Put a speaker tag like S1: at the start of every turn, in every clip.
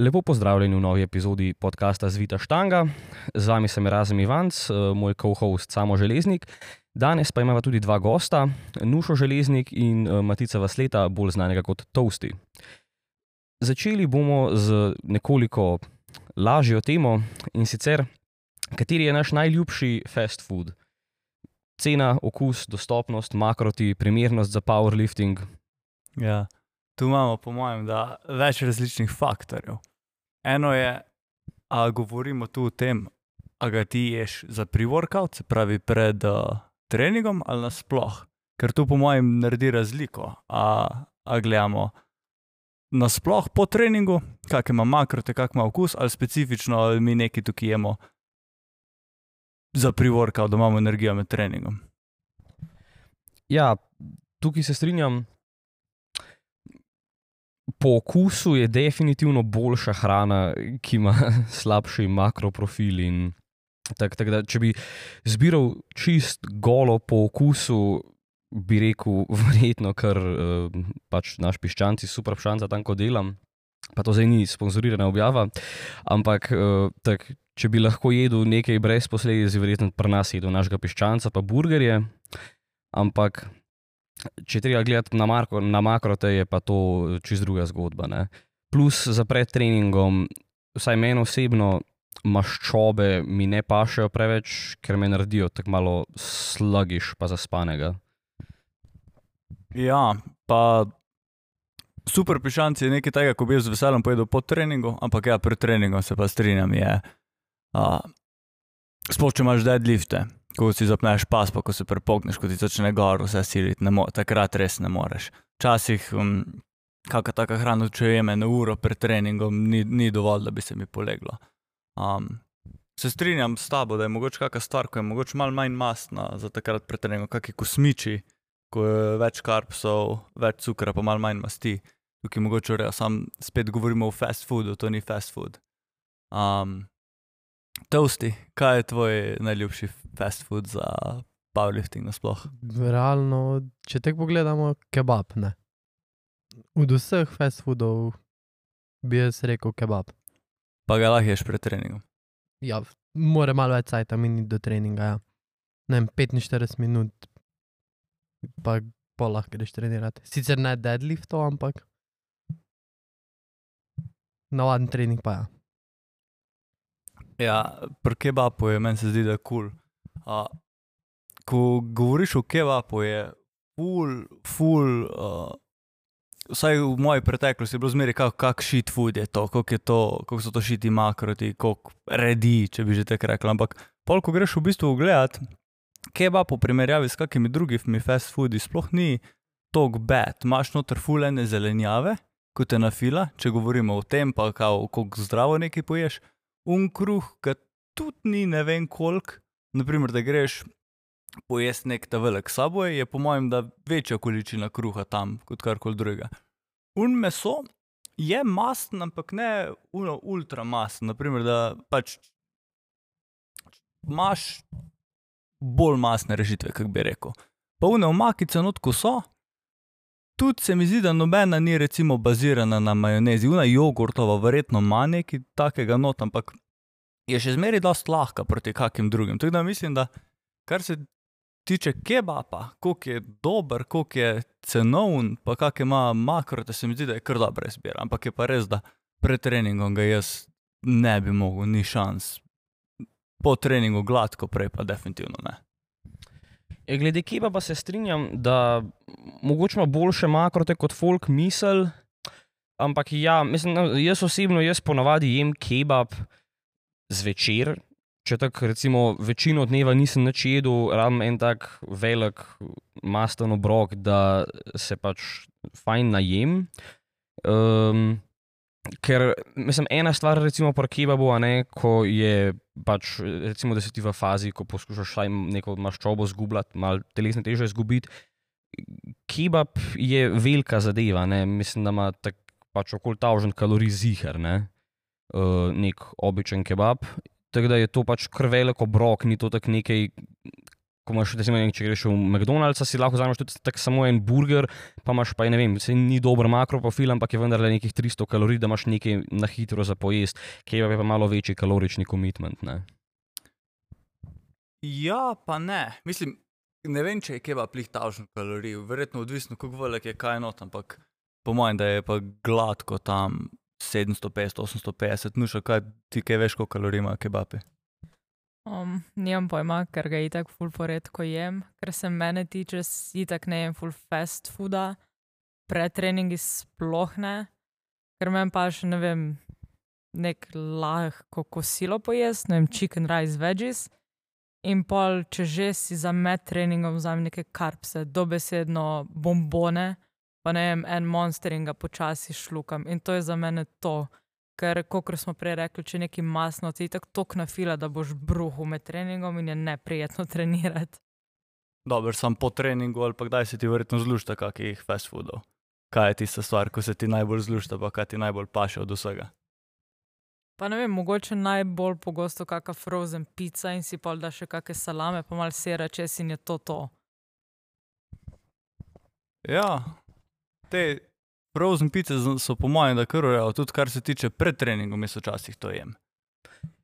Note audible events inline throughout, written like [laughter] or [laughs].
S1: Lepo pozdravljeni v novi epizodi podcasta Zvita Štanga. Z vami sem Razem Ivanc, eh, moj co-host Samo Železnik. Danes pa imamo tudi dva gosta, Nušo Železnik in eh, Matica Vasleta, bolj znanega kot Toasty. Začeli bomo z nekoliko lažjo temo in sicer, kateri je naš najljubši fast food. Cena, okus, dostopnost, makroti, primernost za powerlifting.
S2: Ja, tu imamo, po mojem, več različnih faktorjev. Eno je, a govorimo tu o tem, a ga ti ješ za pre-workout, se pravi pred uh, treningom ali nasploh. Ker tu, po mojem, naredi razliko. A, a gledamo nasploh po treningu, kak ima makrote, kak ima okus, ali specifično ali mi neki tukaj jemo za pre-workout, da imamo energijo med treningom.
S1: Ja, tukaj se strinjam. Po okusu je definitivno boljša hrana, ki ima [laughs] slabši makroprofil. Tak, tak da, če bi zbiral čist golo po okusu, bi rekel, [laughs] verjetno, ker uh, pač naš piščanci, super šanca tam, ko delam. Pa to zdaj ni sponzorirana objava. Ampak, uh, tak, če bi lahko jedel nekaj brez posledic, verjetno pri nas jedel našega piščanca, pa burgerje. Ampak, če treba gledati na, marko, na makrote, je pa to čist druga zgodba. Ne? Plus za pred treningom, vsaj meni osebno, maščobe mi ne pašejo preveč, ker me naredijo tako malo slagiš, pa zaspanega.
S2: Ja, pa super pišanci je nekaj tega, ko bi jaz z veseljem pojedel po treningu, ampak ja, pred treningom se pa strinjam, je. Uh, Sploh če imaš deadlifte, ko si zapneš pas, pa ko se prepogneš, ko ti začne gor vse siliti, takrat res ne moreš. Včasih, um, kakšna taka hrana, če jeme na uro pred treningom, ni, ni dovolj, da bi se mi poleglo. Um, se strinjam s tabo, da je mogoče kakšna stvar, ko je mogoče malo manj mastna za takrat pred treningom, kakšni kosmiči, ko je več karpsov, več cukra, pa malo manj masti. Tukaj mogoče reja, sam spet govorimo o fast foodu, to ni fast food. Um, Toasty, kaj je tvoj najljubši fast food za powerlifting nasploh?
S3: Realno, če te pogledamo, kebab. Ne. Od vseh fast foodov bi jaz rekel kebab.
S2: Pa ga lahko ješ pred treningom.
S3: Ja, mora malo več cajt miniti do treninga. Ja. Ne vem, 45 minut, pa pol lahko greš trenirati. Sicer ne deadliftov, ampak navaden trening pa ja.
S2: Ja, pri kebabu je meni se zdi, da je kul. Cool. Ko govoriš o kebabu, je ful, ful. Uh, vsaj v moji preteklosti je bilo zmeraj, kako kak shit food je to, kako, kako so to šiti makroti, kako redi, če bi že tako rekel. Ampak pol, ko greš v bistvu gledat, kebab v primerjavi s kakimi drugimi fast foodi sploh ni tok bed. Imaš noter fulene zelenjave, kot je na fila, če govorimo o tem, pa kako zdravo nekaj poješ un kruh, ki tudi ni ne vem koliko. Naprimer, da greš pojesti nek ta velik saboj, je po mojem, da večja količina kruha tam kot karkoli drugega. Un meso je mastno, ampak ne uno ultra mastno. Naprimer, da pač imaš bolj mastne rešitve, kako bi rekel. Pa une omakice notko so. Tudi se mi zdi, da nobena ni recimo bazirana na majonezi. Una jogurtova verjetno ima nekaj takega not, ampak je še zmeraj dosti lahka proti kakim drugim. Tako da mislim, da kar se tiče kebaba, koliko je dober, koliko je cenovn, pa kak ima makro, da se mi zdi, da je kar dobra izbira. Ampak je pa res, da pred treningom ga jaz ne bi mogel, ni šans. Po treningu gladko, prej pa definitivno ne.
S1: Ja, glede kebaba se strinjam, da mogoče ima boljše makrote kot folk misel. Ampak ja, mislim, no, jaz osebno, jaz ponavadi jem kebab zvečer. Če tako recimo večino dneva nisem nič jedel, rabim en tak velik masten obrok, da se pač fajn najem. Um, ker mislim, ena stvar, recimo pri kebabu, ne, ko je pač, recimo, da si ti v fazi, ko poskušaš vsaj neko maščobo zgubljati, malo telesne teže izgubiti. Kebab je velika zadeva, ne? mislim, da ima tak, pač okoli tavžen kalorij zihar, ne? uh, nek običajen kebab. Tako da je to pač kar veliko brok, ni to tako nekaj, ko imaš, recimo, vem, če greš v McDonald's, si lahko vzameš tudi tak samo en burger, pa imaš pa, ne vem, se ni dober makroprofil, ampak je vendarle nekih 300 kalorij, da imaš nekaj na hitro za pojest, kebab je pa malo večji kalorični komitment.
S2: Ja, pa ne. Mislim, ne vem, če je kebab plih tavžen kalorij, verjetno odvisno, kako velik je kaj not, ampak po mojem, da je pa gladko tam 750, 850, nuša, kaj ti kaj veš, koliko kalorij ima kebabi.
S4: Um, nimam pojma, ker ga itak ful poredko jem, ker se mene tiče, itak ne jem full fast fooda, pretreningi sploh ne, ker meni pa še ne vem, nek lahko kosilo pojest, ne vem, chicken rice veggies. In pol, če že si za med treningom vzamem neke karpse, dobesedno bombone, pa ne vem, en monster in ga počasi šlukam. In to je za mene to, ker, kot smo prej rekli, če neki masno, ti tako tok na fila, da boš bruhu med treningom in je neprijetno trenirati.
S2: Dobro, sam po treningu ali pa kdaj se ti verjetno zlušta kakih fast foodov. Kaj je tista stvar, ko se ti najbolj zlušta, pa kaj ti najbolj paše od vsega?
S4: Pa ne vem, mogoče najbolj pogosto kakšna frozen pica in si pol da še kakšne salame, pa mal sera čez in je to to.
S2: Ja, te frozen pice so po mojem, da kar urejo, tudi kar se tiče pred treningom, jaz včasih to jem.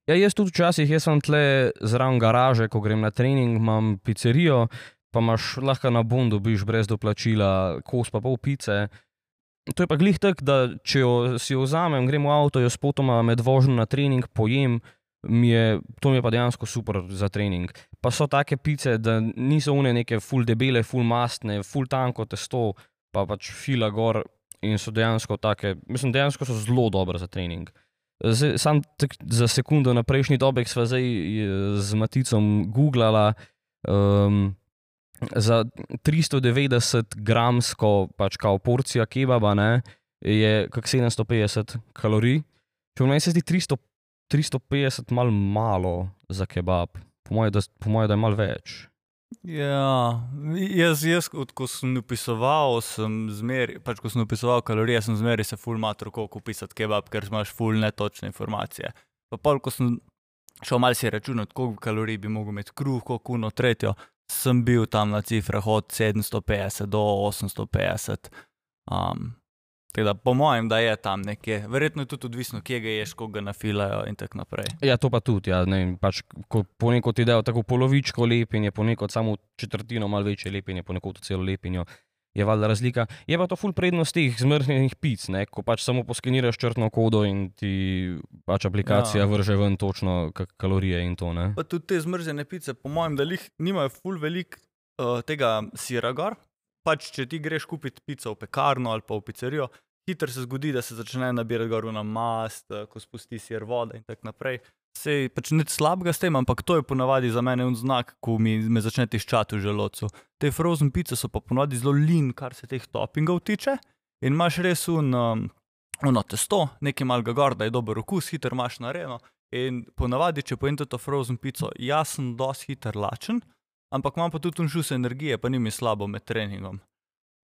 S1: Ja, jaz tudi včasih, jaz sem tle zraven garaže, ko grem na trening, imam pizzerijo, pa imaš lahko na bon dobiš brez doplačila, kos pa pol pice. To je pa glih tak, da če jo, si jo vzamem, grem v avto, jo spotoma med vožnjo na trening pojem, mi je, to mi je pa dejansko super za trening. Pa so take pice, da niso une neke full debele, full mastne, full tanko testo, pa pač fila gor in so dejansko take, mislim, dejansko so zelo dobre za trening. Zdaj, sam tak, za sekundo na prejšnji dobek sva zdaj z Maticom googlala. Um, za 390 gramsko pač kao porcija kebaba ne, je kak 750 kalorij. Če meni se zdi 300, 350 mal malo za kebab, po mojem, da, po moje, da je mal več.
S2: Ja, jaz, jaz kot, ko sem upisoval, sem zmeri, pač ko sem upisoval kalorije, sem zmeri se full matro, koliko upisati kebab, ker imaš full netočne informacije. Pa pol, ko sem šel mal si računati, koliko kalorij bi mogel imeti kruh, koliko kuno tretjo, sem bil tam na cifrah od 750 do 850. Um, tako da po mojem, da je tam nekje, verjetno je tudi odvisno, kje ga ješ, koga nafilajo in tako naprej.
S1: Ja, to pa tudi, ja, ne, vem, pač, ko ponekod idejo tako polovičko lepenje, ponekod samo četrtino malo večje lepenje, ponekod celo lepenjo. Je valjda razlika. Je pa to ful prednost teh zmrznjenih pic, ne? ko pač samo poskeniraš črtno kodo in ti pač aplikacija
S2: Ja.
S1: vrže ven točno kalorije in to. Ne?
S2: Pa tudi te zmrzene pice, po mojem, da jih nimajo ful velik uh, tega sira gor. Pač, če ti greš kupiti pico v pekarno ali pa v pizzerijo, hitro se zgodi, da se začne nabirati gor na mast, ko spusti sir voda in tako naprej. Sej pač nič slabega s tem, ampak to je ponavadi za mene un znak, ko mi me začne tiščati v želodcu. Te frozen pice so pa ponavadi zelo lin, kar se teh toppingov tiče. In imaš res un, um, ono testo, nekaj malega gor, da je dober okus, hiter imaš narejeno. In ponavadi, če pojem to frozen pico, jaz sem dosti hiter lačen, ampak imam pa tudi unšus energije, pa ni mi slabo med treningom.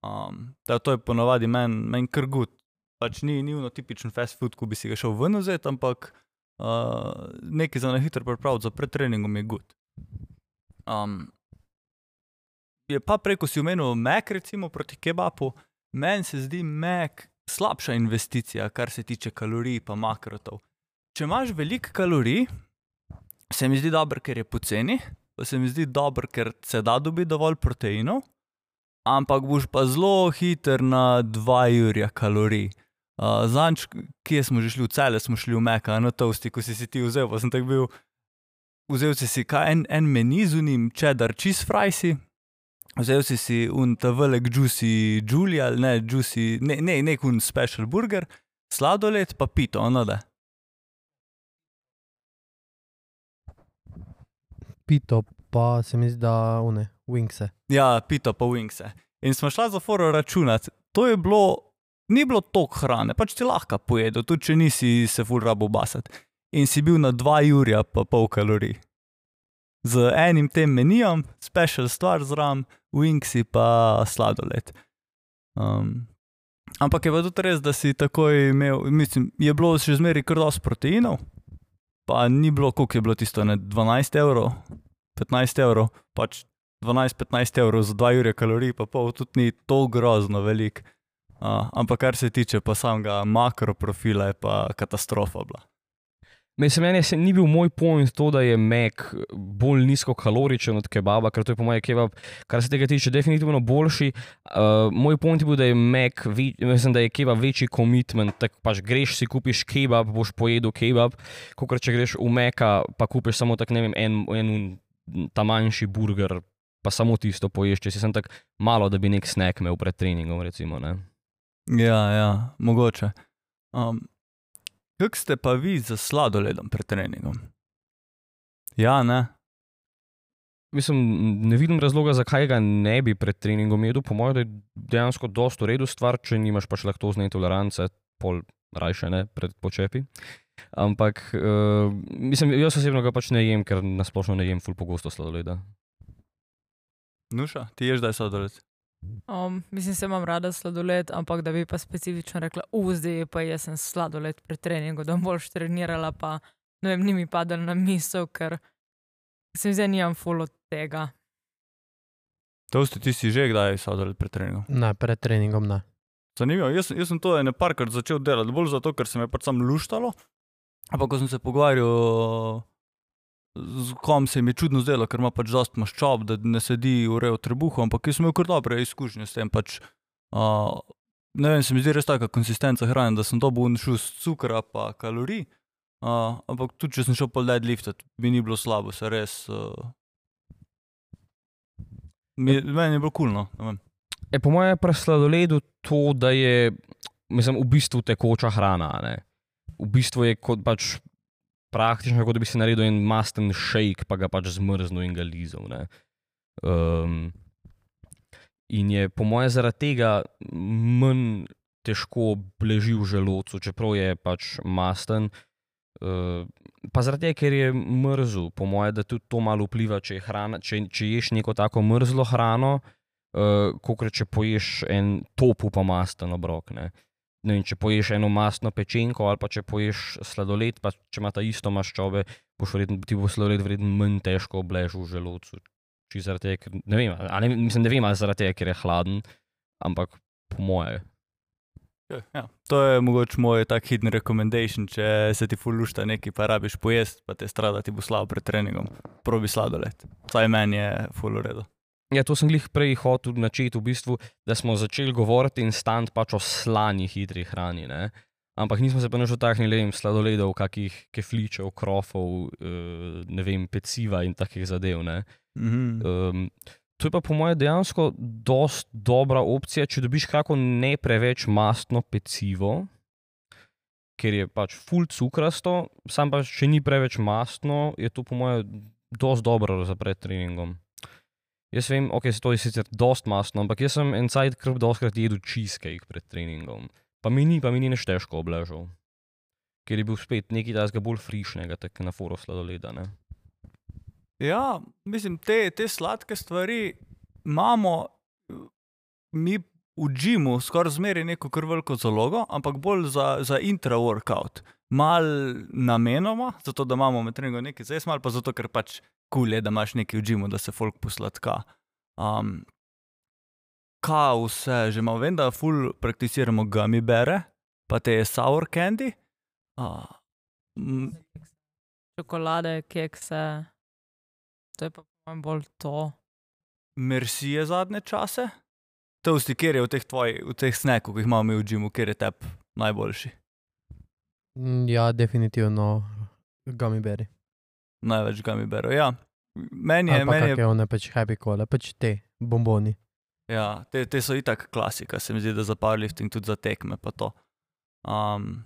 S2: Um, da to je ponavadi meni men kar gud. Pač ni, ni uno tipičen fast food, ko bi si ga šel ven vzeti, ampak uh, nekaj za na hitro pripraviti za pred treningom je gud. Um, je pa preko si omenil Mac, recimo proti kebapu, meni se zdi Mac slabša investicija, kar se tiče kalorij in makrotov. Če imaš veliko kalorij, se mi zdi dobro, ker je poceni, pa se mi zdi dobro, ker se da dobiti dovolj proteinov, ampak boš pa zelo hiter na 2 urja kalorij. Uh, Zanč, kje smo že šli, v cele smo šli v Meka, na toasti, ko si si ti vzel, pa sem tako bil. Vzel si si kaj, en, en meni z unim, cheddar cheese fries, vzel si si un ta velik juicy Julia, ne, juicy, ne, ne, nek un special burger, sladoled pa pito, ono da.
S3: Pito, pa se mi zdi, da une, wingse.
S2: Ja, pito pa wingse. In smo šli za foro računati, to je bilo, ni bilo toliko hrane, pač ti lahko pojedo, tudi če nisi se ful rabo basati. In si bil na 2 urja pa pol kalorij. Z enim tem menijem, special stvar zram, wingsi pa sladoled. Um, ampak je pa tudi res, da si takoj imel, mislim, je bilo še zmeraj kar dosti proteinov, pa ni bilo, koliko je bilo tisto, ne 12 evrov, 15 evrov, pač 12-15 evrov za 2 ure kalorij, pa pol tudi ni to grozno velik. Uh, ampak kar se tiče pa samega makroprofila, je pa katastrofa bila.
S1: Mislim, meni se ni bil moj point to, da je mek bolj nizkokaloričen od kebaba, ker to je po mojem kebab, kar se tega tiče, definitivno boljši. Uh, moj point je bil, da je mek, mislim, da je kebab večji commitment, tako pač greš si kupiš kebab, boš pojedel kebab, kot če greš v meka, pa kupiš samo tak, ne vem, en, en ta manjši burger, pa samo tisto poješ, če si sem tako malo, da bi nek snack imel pred treningom, recimo. Ne?
S2: Ja, ja, mogoče. Um, Kako ste pa vi za sladoledom pred treningom? Ja, ne.
S1: Mislim, ne vidim razloga, zakaj ga ne bi pred treningom jedel. Po mojem, je dejansko dosto redu stvar, če nimaš pač laktozne intolerance, pol rajše ne pred počepi. Ampak, uh, mislim, jaz osebno ga pač ne jem, ker nasplošno ne jem ful pogosto sladoleda.
S2: Nuša, ti ješ, da je sladoled.
S4: Um, mislim, da imam rada sladoled, ampak da bi pa specifično rekla, zdaj pa jaz sem sladoled pred treningom, da bom boljš trenirala, pa ne vem, ni mi padal na misel, ker se mi zdaj nimam full od tega.
S2: To ste ti si že kdaj sladoled pred treningom?
S3: Ne, pred treningom ne.
S2: Zanimivo, jaz, jaz sem to ene parkrat začel delati, bolj zato, ker se me pač sam luštalo. Ampak ko sem se pogovarjal z kom se mi je čudno zdelo, ker ima pač dost maščob, da ne sedi v reju trebuhu, ampak jaz sem imel kar dobre izkušnje s tem. Pač, uh, ne vem, se mi zdi res taka konsistenca hrane, da sem dobil šel s cukra pa kalorij. Uh, ampak tudi če sem šel pol deadliftat, mi ni bilo slabo, se res. Uh, mi, meni je bilo kulno. Cool,
S1: e, po mojem je pri sladoledu to, da je mislim, v bistvu tekoča hrana. Ne? V bistvu je kot pač praktično kot da bi si naredil en masten shake, pa ga pač zmrznil in ga lizel. Um, in je po mojem zaradi tega manj težko bleži v želodcu, čeprav je pač masten. Uh, pa zaradi tega, ker je mrzel, po mojem, da tudi to malo vpliva, če, hrana, če, če ješ neko tako mrzlo hrano, uh, kot če poješ en topu pa masten obrok. Ne vem, če poješ eno masno pečenko ali pa če poješ sladoled, pa če ima ta isto maščobe, boš verjetno ti bo sladoled verjetno manj težko obležal v želodcu. Tega, ne vem, ali, mislim, ne vem, ali zaradi tega, ker je hladen, ampak po moje.
S2: Ja, ja. To je mogoče moj tak hidden recommendation, če se ti fulušta nekaj, pa rabiš pojesti, pa te strada ti bo slabo pred treningom. Probi sladoled. Saj meni je fuluredo.
S1: Ja, to sem jih prej hotel načeti, v bistvu, da smo začeli govoriti in stand pač o slani, hitri hrani. Ne? Ampak nismo se pa noč dotaknili sladoledov, kakih kefličev, krofov, uh, ne vem, peciva in takih zadev. -hmm. um, to je pa po mojem dejansko dost dobra opcija, če dobiš kako ne preveč mastno pecivo, ker je pač full cukrasto, sam pa če ni preveč mastno, je to po mojem dost dobro za pred treningom. Jaz vem, ok, to je sicer dost masno, ampak jaz sem en cajt krv doskrat jedel cheesecake pred treningom. Pa mi ni, pa mi ni neč težko obležal. Ker je bil spet nekaj tajnega bolj frišnega, tako na foru sladoleda. Ne?
S2: Ja, mislim, te, te sladke stvari imamo, mi v džimu skoraj zmeri neko kar veliko zalogo, ampak bolj za, za intra-workout. Mal namenoma, zato da imamo med treningom nekaj jaz, mal pa zato, ker pač kul je, da imaš nekaj v džimu, da se folk posladka. Um, kaj vse, že imamo, vem, da ful prakticiramo gummy bere, pa te sour candy. Uh,
S4: Čokolade, kekse, to je pa bolj to.
S2: Merci je zadnje čase. To vsi, kjer je v teh v teh snekih, ki jih imamo v džimu, kjer je tep najboljši.
S3: Mm, ja, definitivno gummy beri
S2: največ ga mi berijo. Ja. Meni je, meni je,
S3: je one pač happy cole, pač te bomboni.
S2: Ja, te, te so itak klasika, se mi zdi, da za powerlifting tudi za tekme pa to. Um,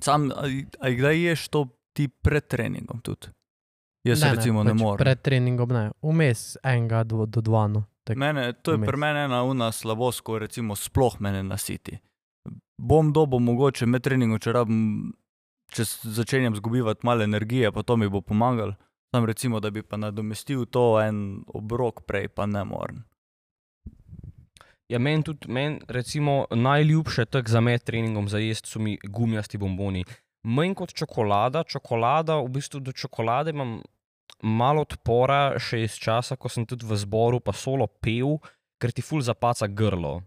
S2: sam, a kdaj ješ to ti pred treningom tudi? Jaz ne, recimo ne,
S3: ne
S2: pač morem.
S3: Pred treningom ne, vmes enega do, do dvano.
S2: Mene, to je pri meni ena una slabost, ko recimo sploh mene nasiti. Bom dobo mogoče med treningom, če rabim če začenjam zgubivati malo energije, pa to mi bo pomagalo. Sam recimo, da bi pa nadomestil to en obrok prej, pa ne morem.
S1: Ja, meni tudi, men, recimo, najljubše tak za med treningom za jesti so mi gumijasti bomboni. Manj kot čokolada, čokolada, v bistvu do čokolade imam malo odpora še iz časa, ko sem tudi v zboru pa solo pel, ker ti ful zapaca grlo.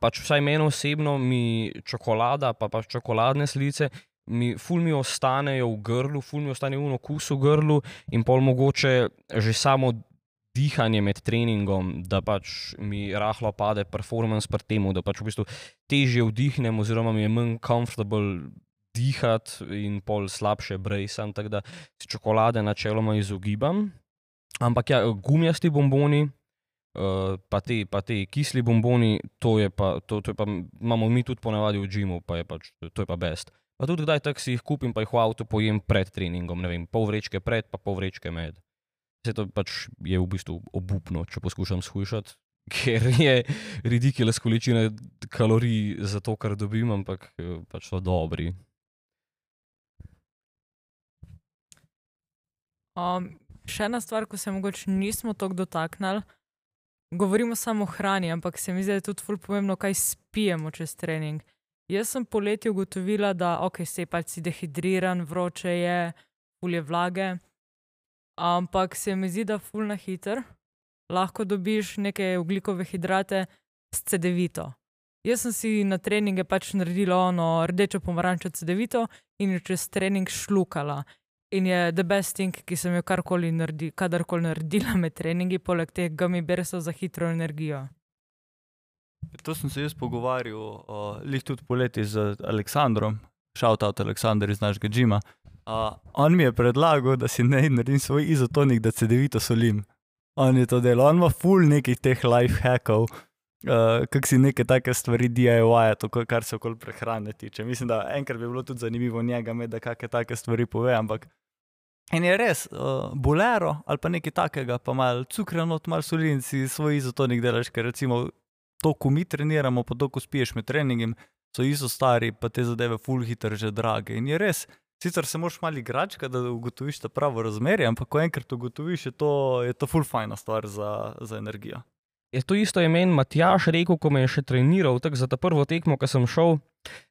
S1: Pač vsaj meni osebno mi čokolada, pa pač čokoladne slice, mi, ful mi ostanejo v grlu, ful mi ostane v okus v grlu in pol mogoče že samo dihanje med treningom, da pač mi rahlo pade performance pri tem, da pač v bistvu težje vdihnem oziroma mi je manj comfortable dihati in pol slabše brejsam, tako da si čokolade načeloma izogibam. Ampak ja, gumijasti bomboni, Uh, pa, te, pa te kisli bomboni, to, je pa, to, to je pa, imamo mi tudi ponavadi v džimu, pa je pač, to je pa best. Pa tudi kdaj tak si jih kupim, pa jih v avtu pojem pred treningom, ne vem, pol vrečke pred, pa pol vrečke med. Vse to pač je v bistvu obupno, če poskušam shujšati, [laughs] ker je ridiculous količina kalorij za to, kar dobim, ampak eh, pač so dobri.
S4: Um, še ena stvar, ko se mogoče nismo tako dotaknili, govorimo samo o hrani, ampak se mi zdi, da je tudi ful pomembno, kaj spijemo čez trening. Jaz sem poleti ugotovila, da ok, se pač si dehidriran, vroče je, ful je vlage, ampak se mi zdi, da ful na hiter lahko dobiš neke ugljikove hidrate s CD-vito. Jaz sem si na treninge pač naredila ono rdečo pomarančo CD-vito in jo čez trening šlukala. In je the best thing, ki sem jo karkoli naredi, kadarkoli naredila med treningi, poleg teh gummy bersov za hitro energijo.
S2: To sem se jaz pogovarjal, uh, tudi poleti z Aleksandrom, šoutout Aleksandr iz našega džima. Uh, on mi je predlagal, da si ne naredim svoj izotonik, da se devito solim. On je to delal, on ima full nekih teh life hackov, uh, kak si neke take stvari DIY, to, kar se okoli prehrane tiče. Mislim, da enkrat bi bilo tudi zanimivo njega med, da kakšne take stvari pove, ampak. In je res, uh, bolero ali pa nekaj takega, pa malo cukrano, malo solin si svoj izotonik delaš, ker recimo to, ko mi treniramo, pa to, ko spiješ med treningom, so isto stari, pa te zadeve full hitter že drage. In je res, sicer se moraš malo igračka, da ugotoviš ta pravo razmerje, ampak ko enkrat ugotoviš, je to, je to full fajna stvar za, za energijo.
S1: Je to isto je meni Matjaš rekel, ko me je še treniral, tako za ta prvo tekmo, ko sem šel,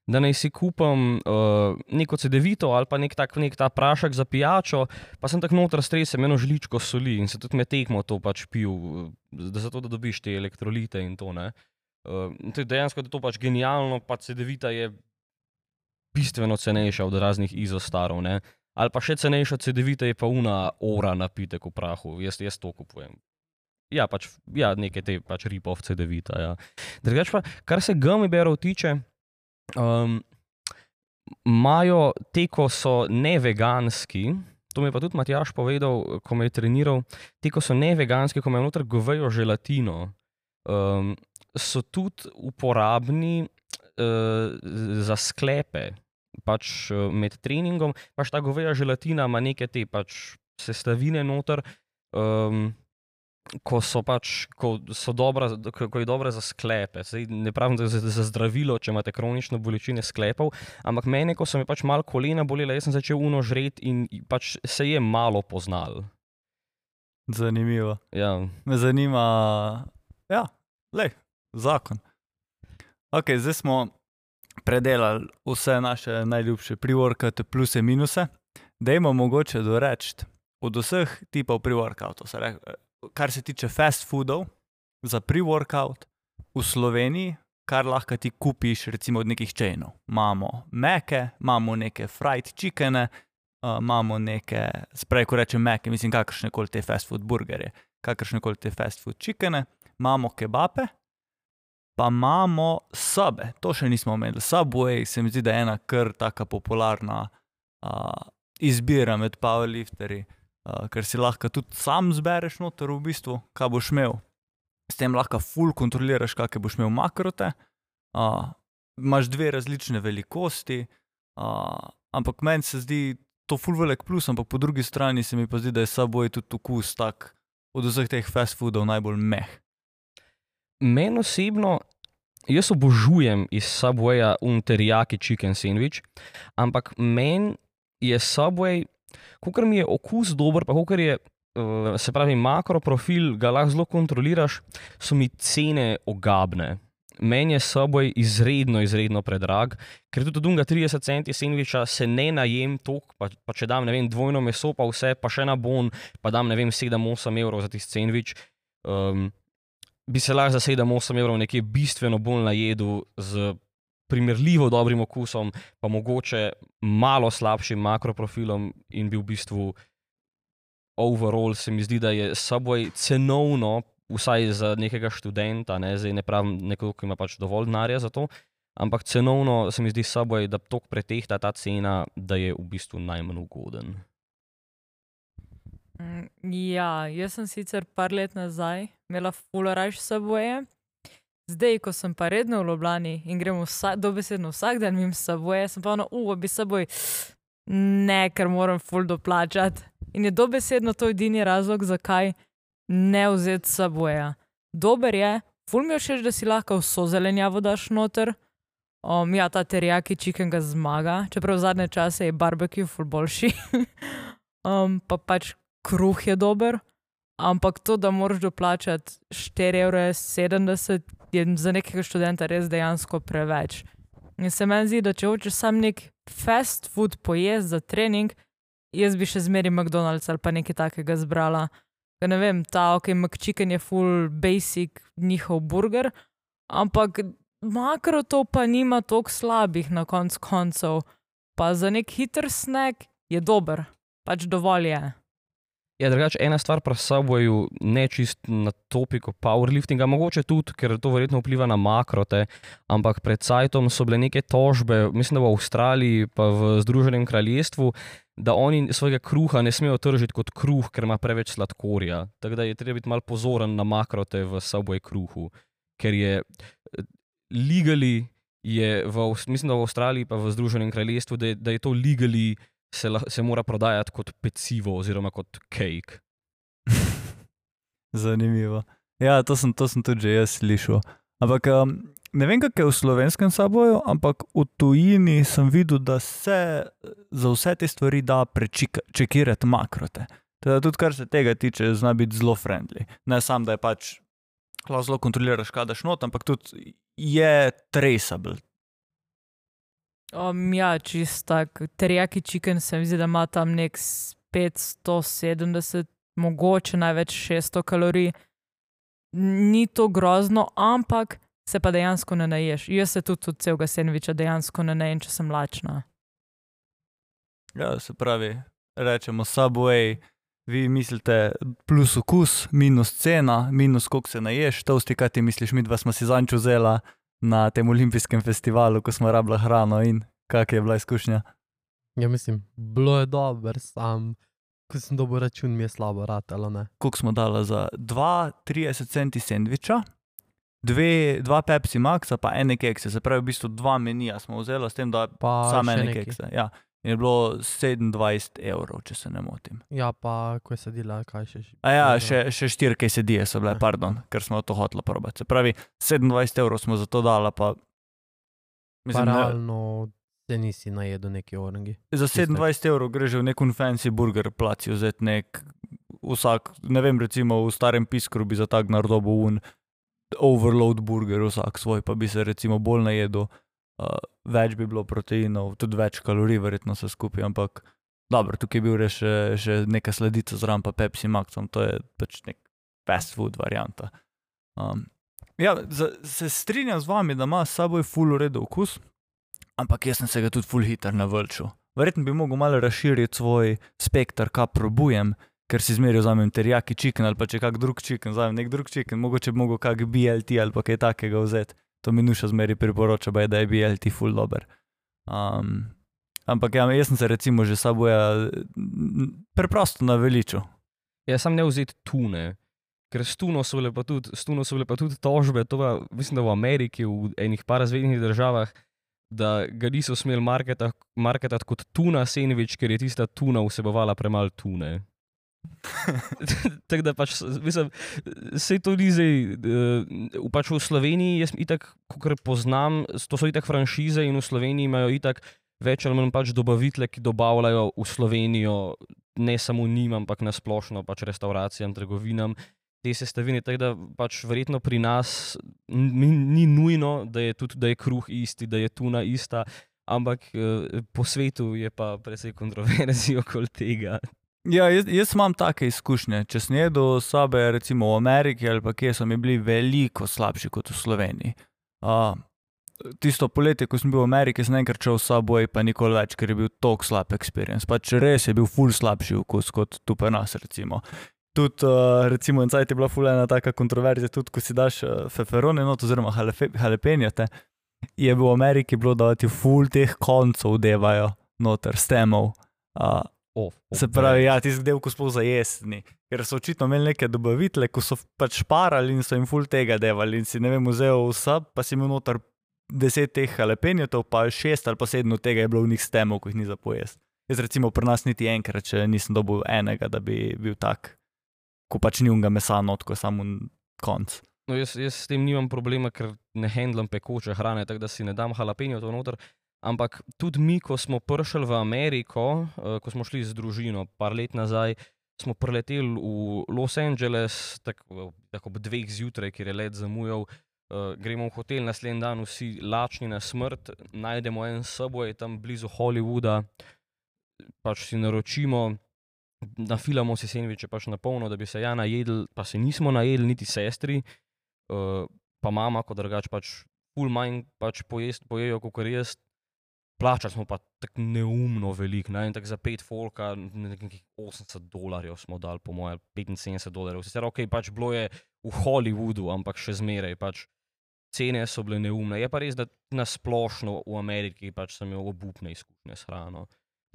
S1: da naj si kupim uh, neko CD-vito ali pa nek, tak, nek ta prašek za pijačo, pa sem tako noter stresel eno žličko soli in se tudi med tekmo to pač pil, da zato da dobiš te elektrolite in to. Uh, to je dejansko da to pač genialno, pa CD-vita je bistveno cenejša od raznih izostarov. Ne? Ali pa še cenejša CD-vita je pa una ora napitek v prahu, jaz, jaz to kupujem. Ja, pač, ja nekaj te pač ripovce, da vidite. Ja. Drugač pa, kar se gummy berov tiče, imajo um, te, ko so ne veganski. To mi je pa tudi Matjaš povedal, ko me je treniral. Ti, ko so ne veganski, ko imajo noter govejo želatino, um, so tudi uporabni uh, za sklepe. Pač uh, med treningom, pač ta goveja želatina ima neke te pač sestavine noter. Um, ko so pač, ko so dobra, ko, ko je dobra za sklepe. Zdaj, ne pravim, da je za, za zdravilo, če imate kronične bolečine sklepov, ampak meni, ko so mi pač malo kolena bolela, jaz sem začel uno žreti in pač se je malo poznal.
S2: Zanimivo.
S1: Ja.
S2: Me zanima, ja, le, zakon. Ok, zdaj smo predelali vse naše najljubše privorkate, pluse in minuse. Dajmo mogoče doreči od vseh tipov privorkatov kar se tiče fast foodov za pre-workout v Sloveniji, kar lahko ti kupiš, recimo od nekih čejnov. Imamo meke, imamo neke fried chickene, uh, imamo neke, sprej, ko rečem meke, mislim, kakršne koli te fast food burgerje, kakršne koli te fast food chickene, imamo kebape. Pa imamo sobe, to še nismo omenili. Subway se mi zdi, da je ena kar tako popularna uh, izbira med powerlifterji uh, ker si lahko tudi sam zbereš noter v bistvu, kaj boš imel. S tem lahko full kontroliraš, kakšne boš imel makrote. Uh, Imáš dve različne velikosti, uh, ampak meni se zdi to full velik plus, ampak po drugi strani se mi pa zdi, da je saboj tudi okus tak od vseh teh fast foodov najbolj meh.
S1: Meni osebno, jaz obožujem iz Subwaya unterjaki chicken sandwich, ampak meni je Subway Kukor mi je okus dober, pa kukor je, uh, se pravi, makroprofil, ga lahko zelo kontroliraš, so mi cene ogabne. meni je Subway izredno, izredno predrag, ker tudi od unga 30 centi sendviča se ne najem tok, pa, pa če dam, ne vem, dvojno meso, pa vse, pa še na bon, pa dam, ne vem, 7-8 evrov za tisti sendvič. Um, bi se lahko za 7-8 evrov nekje bistveno bolj najedel z primerljivo dobrim okusom, pa mogoče malo slabšim makroprofilom in bi v bistvu overall se mi zdi, da je Subway cenovno, vsaj za nekega študenta, ne, zdaj ne pravim nekoga, ki ima pač dovolj denarja za to, ampak cenovno se mi zdi Subway, da tok pretehta ta cena, da je v bistvu najmanj ugoden.
S4: Mm, Ja, jaz sem sicer par let nazaj imela fularajš Subwaye. Zdaj, ko sem pa redno v Ljubljani in gremo vsa, dobesedno vsak dan mimo Subwaya, sem pa ono, uf, bi Subway, ne, ker moram ful doplačati. In je dobesedno to edini razlog, zakaj ne vzeti Subwaya. Dober je, ful mi je všeč, da si lahko vso zelenjavo daš noter. Um, ja, ta terjaki chicken ga zmaga, čeprav zadnje čase je barbecue ful boljši. [laughs] um, pa pač kruh je dober, ampak to, da moraš doplačati 4,70 evra, je za nekega študenta res dejansko preveč. In se meni zdi, da če hočeš sam nek fast food pojesti za trening, jaz bi še zmeri McDonald's ali pa nekaj takega zbrala. Ker ne vem, ta ok, McChicken je full basic njihov burger, ampak makro to pa nima toliko slabih na koncu koncev. Pa za nek hiter snack je dober, pač dovolj je.
S1: Ja, drugače, ena stvar pri Subwayu, ne čist na topiko powerliftinga, mogoče tudi, ker to verjetno vpliva na makrote, ampak pred sajtom so bile neke tožbe, mislim, da v Avstraliji, pa v Združenem kraljestvu, da oni svojega kruha ne smejo tržiti kot kruh, ker ima preveč sladkorja. Tako da je treba biti malo pozoren na makrote v Subway kruhu, ker je legali, je v, mislim, da v Avstraliji, pa v Združenem kraljestvu, da je, da je to legali. Se, lah- se mora prodajati kot pecivo, oziroma kot cake. [laughs]
S2: Zanimivo. Ja, to sem, to sem tudi že jaz slišal. Ampak um, ne vem, kako je v slovenskem saboju, ampak v tujini sem videl, da se za vse te stvari da prečekirati makrote. Teda tudi kar se tega tiče, zna biti zelo friendly. Ne samo, da je pač lahko zelo kontroliraš, kaj daš not, ampak tudi je traceable.
S4: Um, ja, čist tak, terjaki chicken se mi zdi, da ima tam nek s 570, mogoče največ 600 kalorij. Ni to grozno, ampak se pa dejansko ne naješ. Jaz se tudi od celega sendviča dejansko ne najem, če sem lačna.
S2: Ja, se pravi, rečemo Subway, vi mislite plus okus, minus cena, minus koliko se naješ, to vsti, kaj ti misliš, mi dva smo si zanč vzela na tem olimpijskem festivalu, ko smo rabila hrano in kak je bila izkušnja.
S3: Ja, mislim, bilo je dobro, sam, ko sem dobil račun, mi je slabo ratalo.
S2: Koliko smo dali za 2,30 centi sendviča, dve, dva Pepsi Maxa, pa ene kekse, se pravi, v bistvu dva menija smo vzela, s tem, da
S3: Pa
S2: samo ene kekse. Ja. In je bilo 27 evrov, če se ne motim.
S3: Ja, pa ko je sedela, kaj še.
S2: A ja, še, še štiri KSD-je so bile,
S3: Ja.
S2: pardon, ker smo to hoteli probati. Se pravi, 27 evrov smo za to dali, pa. Mislim, ne,
S3: realno se nisi najedel neki orangi.
S2: za 27 evrov greš že v nek fancy burger placi vzeti nek, vsak, ne vem, recimo v starem piskru bi za tak narodobo un overload burger, vsak svoj, pa bi se recimo bolj najedel. Uh, več bi bilo proteinov, tudi več kalorij, verjetno se skupaj, ampak dobro, tukaj je bil res še, še neka sledica zraven, pa Pepsi Maxom, to je pač nek fast food varianta. Um, ja, za, se strinjam z vami, da ima s seboj full uredu okus, ampak jaz sem se ga tudi full hiter navlčil. Verjetno bi mogel malo razširiti svoj spektr, kaj probujem, ker si zmeraj vzamem terjaki chicken ali pa če kak drug chicken, vzamem nek drug chicken, mogoče bi mogel kak BLT ali pa kaj takega vzeti. To mi nuša zmeraj priporoča, baje, da je BLT full dober. Um, ampak ja, jaz sem se recimo že saboja preprosto naveličil.
S1: Jaz sem ne vzeti tune, ker s tuno so bile pa tudi, tudi tožbe, to pa, mislim, da v Ameriki, v enih par razvednih državah, da ga niso smeli marketati, marketati kot tuna sandvič, ker je tista tuna vsebovala premalo tune. [laughs] Tako da pač, mislim, se to ni zdaj, uh, pač v Sloveniji, jaz itak, kot poznam, to so itak franšize in v Sloveniji imajo itak več ali manj pač dobavitele, ki dobavljajo v Slovenijo, ne samo njim, ampak nasplošno pač restauracijam, trgovinam. te sestavine. Tako da pač verjetno pri nas ni, ni nujno, da je tudi da je kruh isti, da je tuna ista, ampak eh, po svetu je pa precej kontroverzij [laughs] okoli tega.
S2: Ja, jaz, jaz imam take izkušnje. Če sem jedel sobe, recimo v Ameriki ali pa kje, so mi bili veliko slabši kot v Sloveniji. Uh, tisto poletje, ko sem bil v Ameriki, sem enkrat šel v soboj, pa nikoli več, ker je bil tako slab experience. Pač res je bil ful slabši okus kot tu pri nas, recimo. Tudi, uh, recimo, in cajt je bila ful ena taka kontroverzija, tudi ko si daš uh, feferone, not, oziroma jalepenjate, je bilo v Ameriki bilo, da ti ful teh koncev devajo noter, stemov. Uh,
S1: Oh, oh,
S2: Se pravi, ja, tisti del, ko smo zajesni, ker so očitno imeli neke dobavitele, ko so pač šparali in so jim ful tega devali. In si ne vem, vzel vse, pa si imel noter deset teh jalepenjotov, pa šest ali pa sedem od tega je bilo v njih stemov, ko jih ni za pojest. Jaz recimo pri nas niti enkrat, če nisem dobil enega, da bi bil tak, ko pač ni unga mesa not, ko je samo konc.
S1: No, jaz, jaz s tem nimam problema, ker ne handlam pekoče hrane, tako da si ne dam jalapenjo to noter. Ampak tudi mi, ko smo prišli v Ameriko, uh, ko smo šli z družino, par let nazaj, smo preleteli v Los Angeles, tako tak ob dveh zjutraj, ker je let zamujal. Uh, gremo v hotel, naslednji dan vsi lačni na smrt, najdemo en subway tam blizu Hollywooda, pač si naročimo, nafilamo si sendviče pač na polno, da bi se ja najedli, pa se nismo najedli, niti sestri, uh, pa mama, kot drugač pač. Ful manj pač pojest, pojejo, kot jaz, plačali smo pa tako neumno veliko, ne? tako za pet folka, nekih 80 dolarjev smo dali, po mojem, 75 dolarjev. Sicer ok, pač bilo je v Hollywoodu, ampak še zmeraj, pač cene so bile neumne. Je pa res, da na splošno v Ameriki pač sem imel obupne izkušnje s hrano.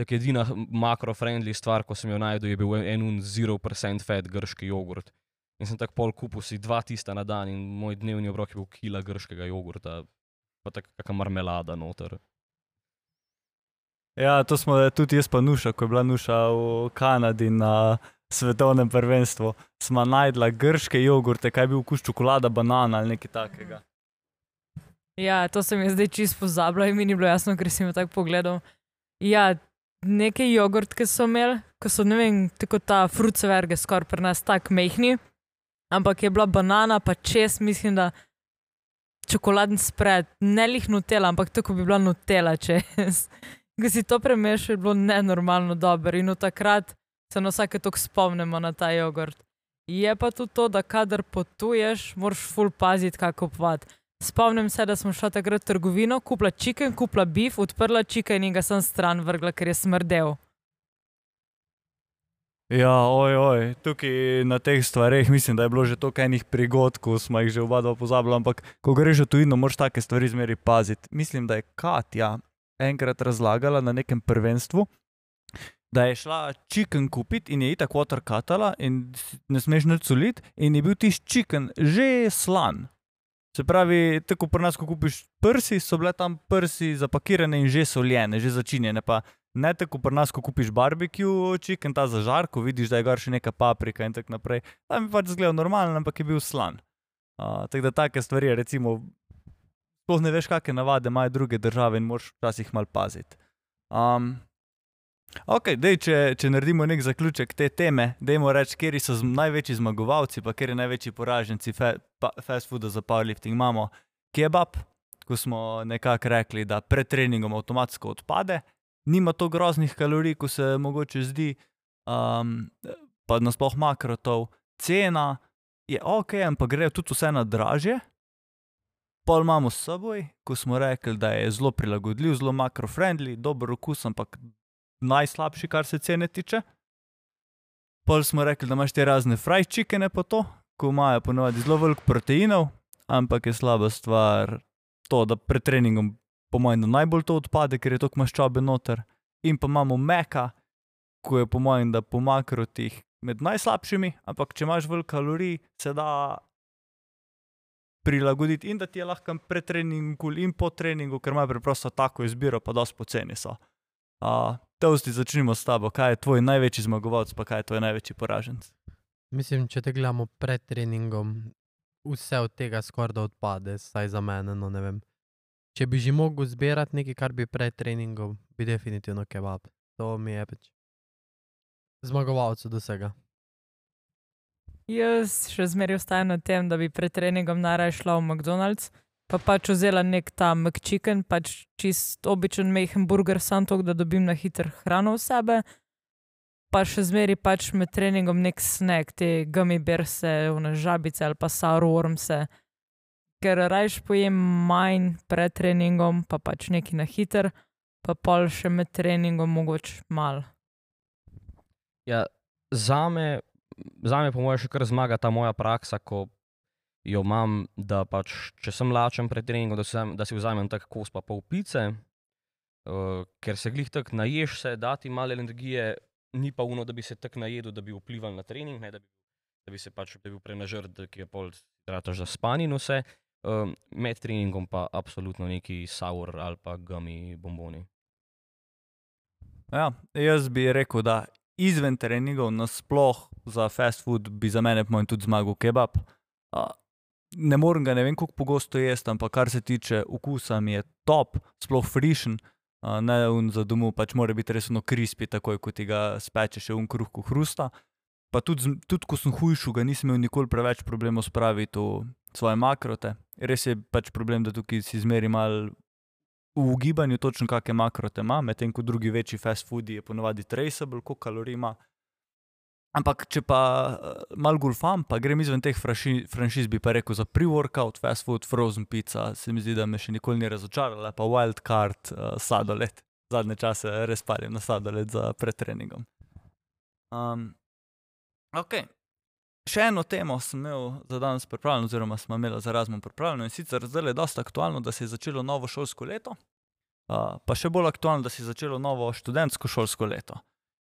S1: Tako edina makro-friendly stvar, ko sem jo najdel, je bil en 0% fat grški jogurt. In sem tako pol kupil si dva tista na dan in moj dnevni obrok je bil kila grškega jogurta, pa tako kakšna marmelada noter.
S2: Ja, to smo tudi jaz, pa Nuša, ko je bila Nuša v Kanadi na svetovnem prvenstvu. Smo najdla grške jogurte, kaj je bil okus čokolada, banana ali nekaj takega.
S4: Ja, to sem jaz zdaj čisto pozabila in mi ni bilo jasno, ker sem jo tako pogledal. Ja, neke jogurt, ki so imeli, ko so, ne vem, tako ta fruceverge skoraj pri nas tako mehni, ampak je bila banana, pa čez, mislim, da čokoladni spred, ne lih nutela, ampak tako bi bila nutela čez. Ko si to premešal, je bilo nenormalno dobro in od takrat se na vsake tok spomnimo na ta jogurt. Je pa tudi to, da kadar potuješ, moraš ful paziti, kako kupovati. Spomnim se, da smo šli takrat v trgovino, kupila čiken, kupila bif, odprla čiken in ga sem stran vrgla, ker je smrdel.
S2: Ja, oj, oj, tukaj na teh stvareh mislim, da je bilo že toliko enih prigod, ko smo jih že oba dva pozabili, ampak ko greš v tujino, moraš take stvari zmeri paziti. Mislim, da je Katja enkrat razlagala na nekem prvenstvu, da je šla čiken kupiti in je itak water katala in ne smeš nič soliti in je bil tisti čiken že slan. Se pravi, tako pri nas, ko kupiš prsi, so bile tam prsi zapakirane in že soljene, že začinjene. Pa ne tako pri nas, ko kupiš barbecue čiken, ta zažar, ko vidiš, da je gor še neka paprika in tako naprej. Tam je pač zgledal normalen, ampak je bil slan. Uh, tako da take stvari, recimo, sploh ne veš, kakšne navade imajo druge države in moraš včasih malo paziti. Um, ok, dej, če, če naredimo nek zaključek te teme, dajmo reči, kje so z, največji zmagovalci, pa kje so največji poraženci fe, pa, fast fooda za powerlifting. Imamo kebab, ko smo nekako rekli, da pred treningom avtomatsko odpade, nima to groznih kalorij, kot se mogoče zdi, um, pa nasploh makrotov, cena je ok, ampak gre tudi vse na dražje. Pol imamo s seboj, ko smo rekli, da je zelo prilagodljiv, zelo makrofriendly, dober okus, ampak najslabši, kar se cene tiče. Pol smo rekli, da imaš te razne fried chickene po to, ko imajo ponovadi zelo veliko proteinov, ampak je slaba stvar to, da pred treningom, po mojem, najbolj to odpade, ker je toliko maščobe noter. In pa imamo meka, ko je po mojem, da po makrotih med najslabšimi, ampak če imaš veliko kalorij, se da prilagoditi in da ti je lahko pred treningom in po treningu, ker imajo preprosto tako izbiro, pa dosti poceni so. Uh, Tosti, začnimo s tabo. Kaj je tvoj največji zmagovalec, pa kaj je tvoj največji poraženec?
S3: Mislim, če te gledamo pred treningom, vse od tega skoraj da odpade, saj za mene. No, ne vem. Če bi že mogel zbirati nekaj, kar bi pred treningom, bi definitivno kebab. To mi je pač zmagovalec od vsega.
S4: Jaz še zmeraj ostajam na tem, da bi pred treningom najraje šla v McDonald's, pa pač vzela nek ta McChicken, pač čist običajen mehen burger, sam to, da dobim na hiter hrano v sebe. Pa še zmeraj pač med treningom nek snack, te gummy one žabice ali pa sourwormse. Ker rajš pojem manj pred treningom, pa pač neki na hiter, pa pol še med treningom mogoče mal.
S1: Ja, zame, zame, po mojem, še kar zmaga ta moja praksa, ko jo imam, da pač, če sem lačen pred treningom, da vzamem- da si vzamem tak kos pa pol pice, uh, ker se glih tako naješ, se dati malo energije, ni pa uno, da bi se tako najedel, da bi vplival na trening, ne, da, bi, da bi se pač da bi bil prenažrt, ki je pol trataš za span in vse. Um, med treningom pa absolutno neki sour ali pa gummy bomboni.
S2: Ja, jaz bi rekel, da izven treningov, nasploh za fast food, bi za mene po mojem tudi zmagal kebab. A, ne morem ga ne vem, kako pogosto jesti, ampak kar se tiče okusa, mi je top, sploh frišen. A, ne un za domu, pač mora biti res ono krispi, takoj ko ti ga speče še un kruh, hrusta. Pa tudi, tudi ko sem hujšel, ga nisem imel nikoli preveč problemov spraviti v svoje makrote. Res je pač problem, da tukaj si zmeri mal v ugibanju točno kakšne makrote ima, medtem ko drugi večji fast foodi je ponovadi traceable, koliko kalorij ima. Ampak, če pa uh, mal golfam, pa grem izven teh franši, franšiz, bi pa rekel za pre-workout, fast food, frozen pizza, se mi zdi, da me še nikoli ni razočarala, pa wild card, uh, sladoled. Zadnje čase res palim na sladoled za pretreningom. Um, ok. Še eno temo sem imel za danes pripravljeno, oziroma smo imeli za razmon pripravljeno in sicer zdaj je dosta aktualno, da se je začelo novo šolsko leto, uh, pa še bolj aktualno, da se je začelo novo študentsko šolsko leto.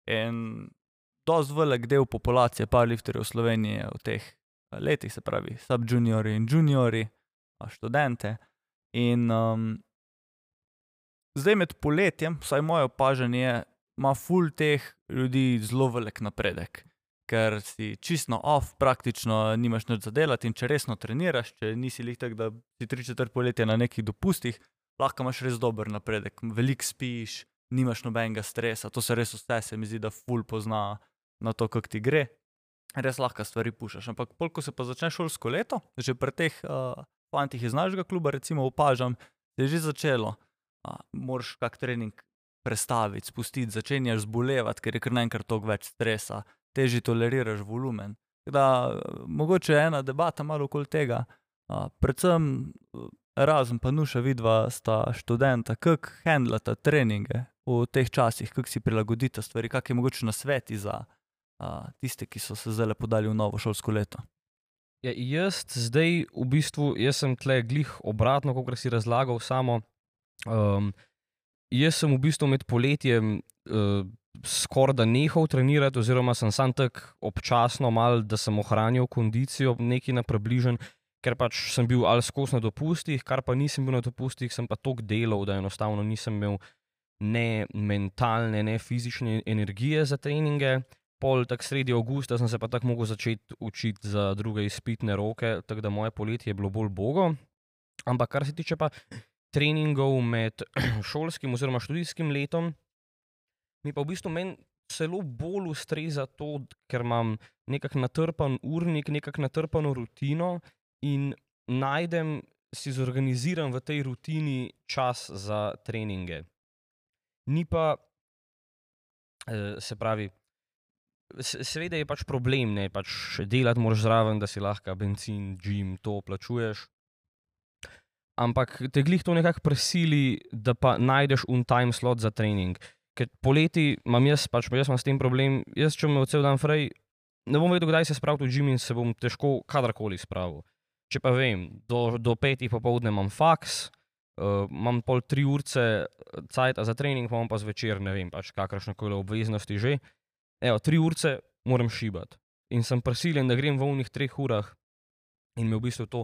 S2: In dosti velik del populacije powerlifterjev v Sloveniji je v teh eh, letih, se pravi, subjuniori in juniori, študente. In um, zdaj med poletjem, vsaj moje opažanje je, ima full teh ljudi zelo velik napredek. Ker si čisto off, praktično nimaš nič za delati in če resno treniraš, če nisi lih tak, da si tri četrt poletja na nekih dopustih, lahko imaš res dober napredek. Veliko spiš, nimaš nobenega stresa, to se res vse, se mi zdi, da full pozna na to, kako ti gre. Res lahko stvari pušaš. Ampak, pol, ko se pa začne šolsko leto, že pri teh uh, fantih iz našega kluba, recimo opažam, da je že začelo. Uh, moraš kak trening prestaviti, spustiti, začenjaš zbolevati, ker je kar naenkrat toliko več stresa, težje toleriraš volumen. Da, eh, mogoče je ena debata malo okoli tega. Uh, predvsem eh, razen pa nuša vidva sta študenta, kako handlata treninge v teh časih, kako si prilagodita stvari, kakšne mogoče nasveti za uh, tiste, ki so se zdaj podali v novo šolsko leto.
S1: Ja, jaz zdaj v bistvu, sem tle glih obratno, kot si razlagal samo. Um, jaz sem v bistvu med poletjem uh, skoraj da nehal trenirati, oziroma sem sam tako občasno mal, da sem ohranil kondicijo neki na približen, ker pač sem bil ali skozi na dopustih, kar pa nisem bil na dopustih, sem pa tok delal, da enostavno nisem imel ne mentalne, ne fizične energije za treninge. Pol tak sredi avgusta sem se pa tako mogel začeti učiti za druge izpitne roke, tako da moje poletje je bilo bolj bogo. Ampak kar se tiče pa treningov med [clears throat] šolskim oziroma študijskim letom, mi pa v bistvu meni celo bolj ustreza to, ker imam nekako natrpan urnik, nekako natrpano rutino in najdem, si zorganiziram v tej rutini čas za treninge. Ni pa, eh, se pravi, se- seveda je pač problem, ne pač delati moraš zraven, da si lahko benzin, gym, to plačuješ. Ampak te glih to nekako prisili, da pa najdeš un time slot za trening. Ker poleti imam jaz, pač pa jaz imam s tem problem, jaz če me cel dan frej, ne bom vedel, kdaj se spraviti v gym in se bom težko kadarkoli spravil. Če pa vem, do, do petih popovdne imam faks, uh, imam pol tri urce cajt za trening, pa imam pa zvečer, ne vem, pač kakršne koli obveznosti že. Evo, tri urce moram šibati. In sem prisiljen, da grem v unih treh urah in me v bistvu to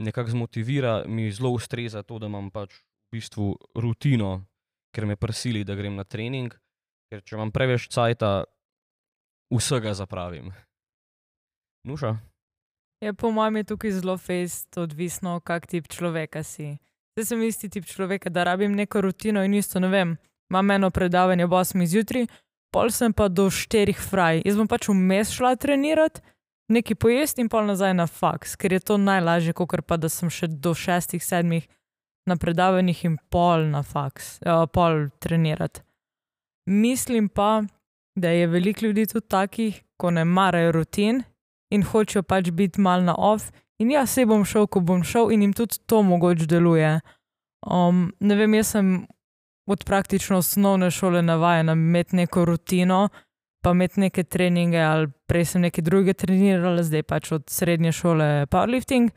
S1: nekako zmotivira, mi zelo ustreza to, da imam pač v bistvu rutino, ker me prisili, da grem na trening, ker če imam preveč cajta, vsega zapravim. Nuša?
S4: Je po mojem je tukaj zelo fest, odvisno, kak tip človeka si. Zdaj sem isti tip človeka, da rabim neko rutino in isto ne vem. Imam eno predavanje ob 8 zjutraj, pol sem pa do 4 fraj. Jaz bom pač vmes šla trenirati, nekaj pojesti in pol nazaj na faks, ker je to najlažje, kot pa da sem še do šestih, sedmih na predavanjih in pol na faks, uh, pol trenirati. Mislim pa, da je veliko ljudi tudi takih, ko ne marajo rutin in hočejo pač biti mal na off. In ja, se bom šel, ko bom šel, in jim tudi to mogoče deluje. Um, ne vem, jaz sem od praktično osnovne šole navaden imeti neko rutino, pa imeti neke treninge, ali prej sem nekaj drugega treniral, zdaj pač od srednje šole powerlifting.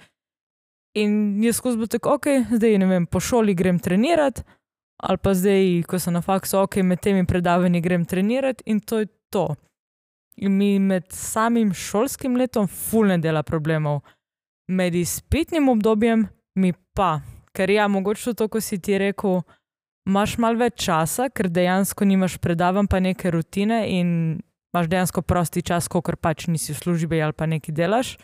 S4: In jaz skozi bo tako, ok, zdaj ne vem, po šoli grem trenirati, ali pa zdaj, ko sem na faksu, ok, med temi predavanji grem trenirati in to je to. In mi med samim šolskim letom ful ne dela problemov, med izpitnim obdobjem mi pa, ker ja, mogoče to, ko si ti rekel, imaš malo več časa, ker dejansko nimaš predavanj, pa neke rutine in imaš dejansko prosti čas, ko pač nisi v službi ali pa nekaj delaš.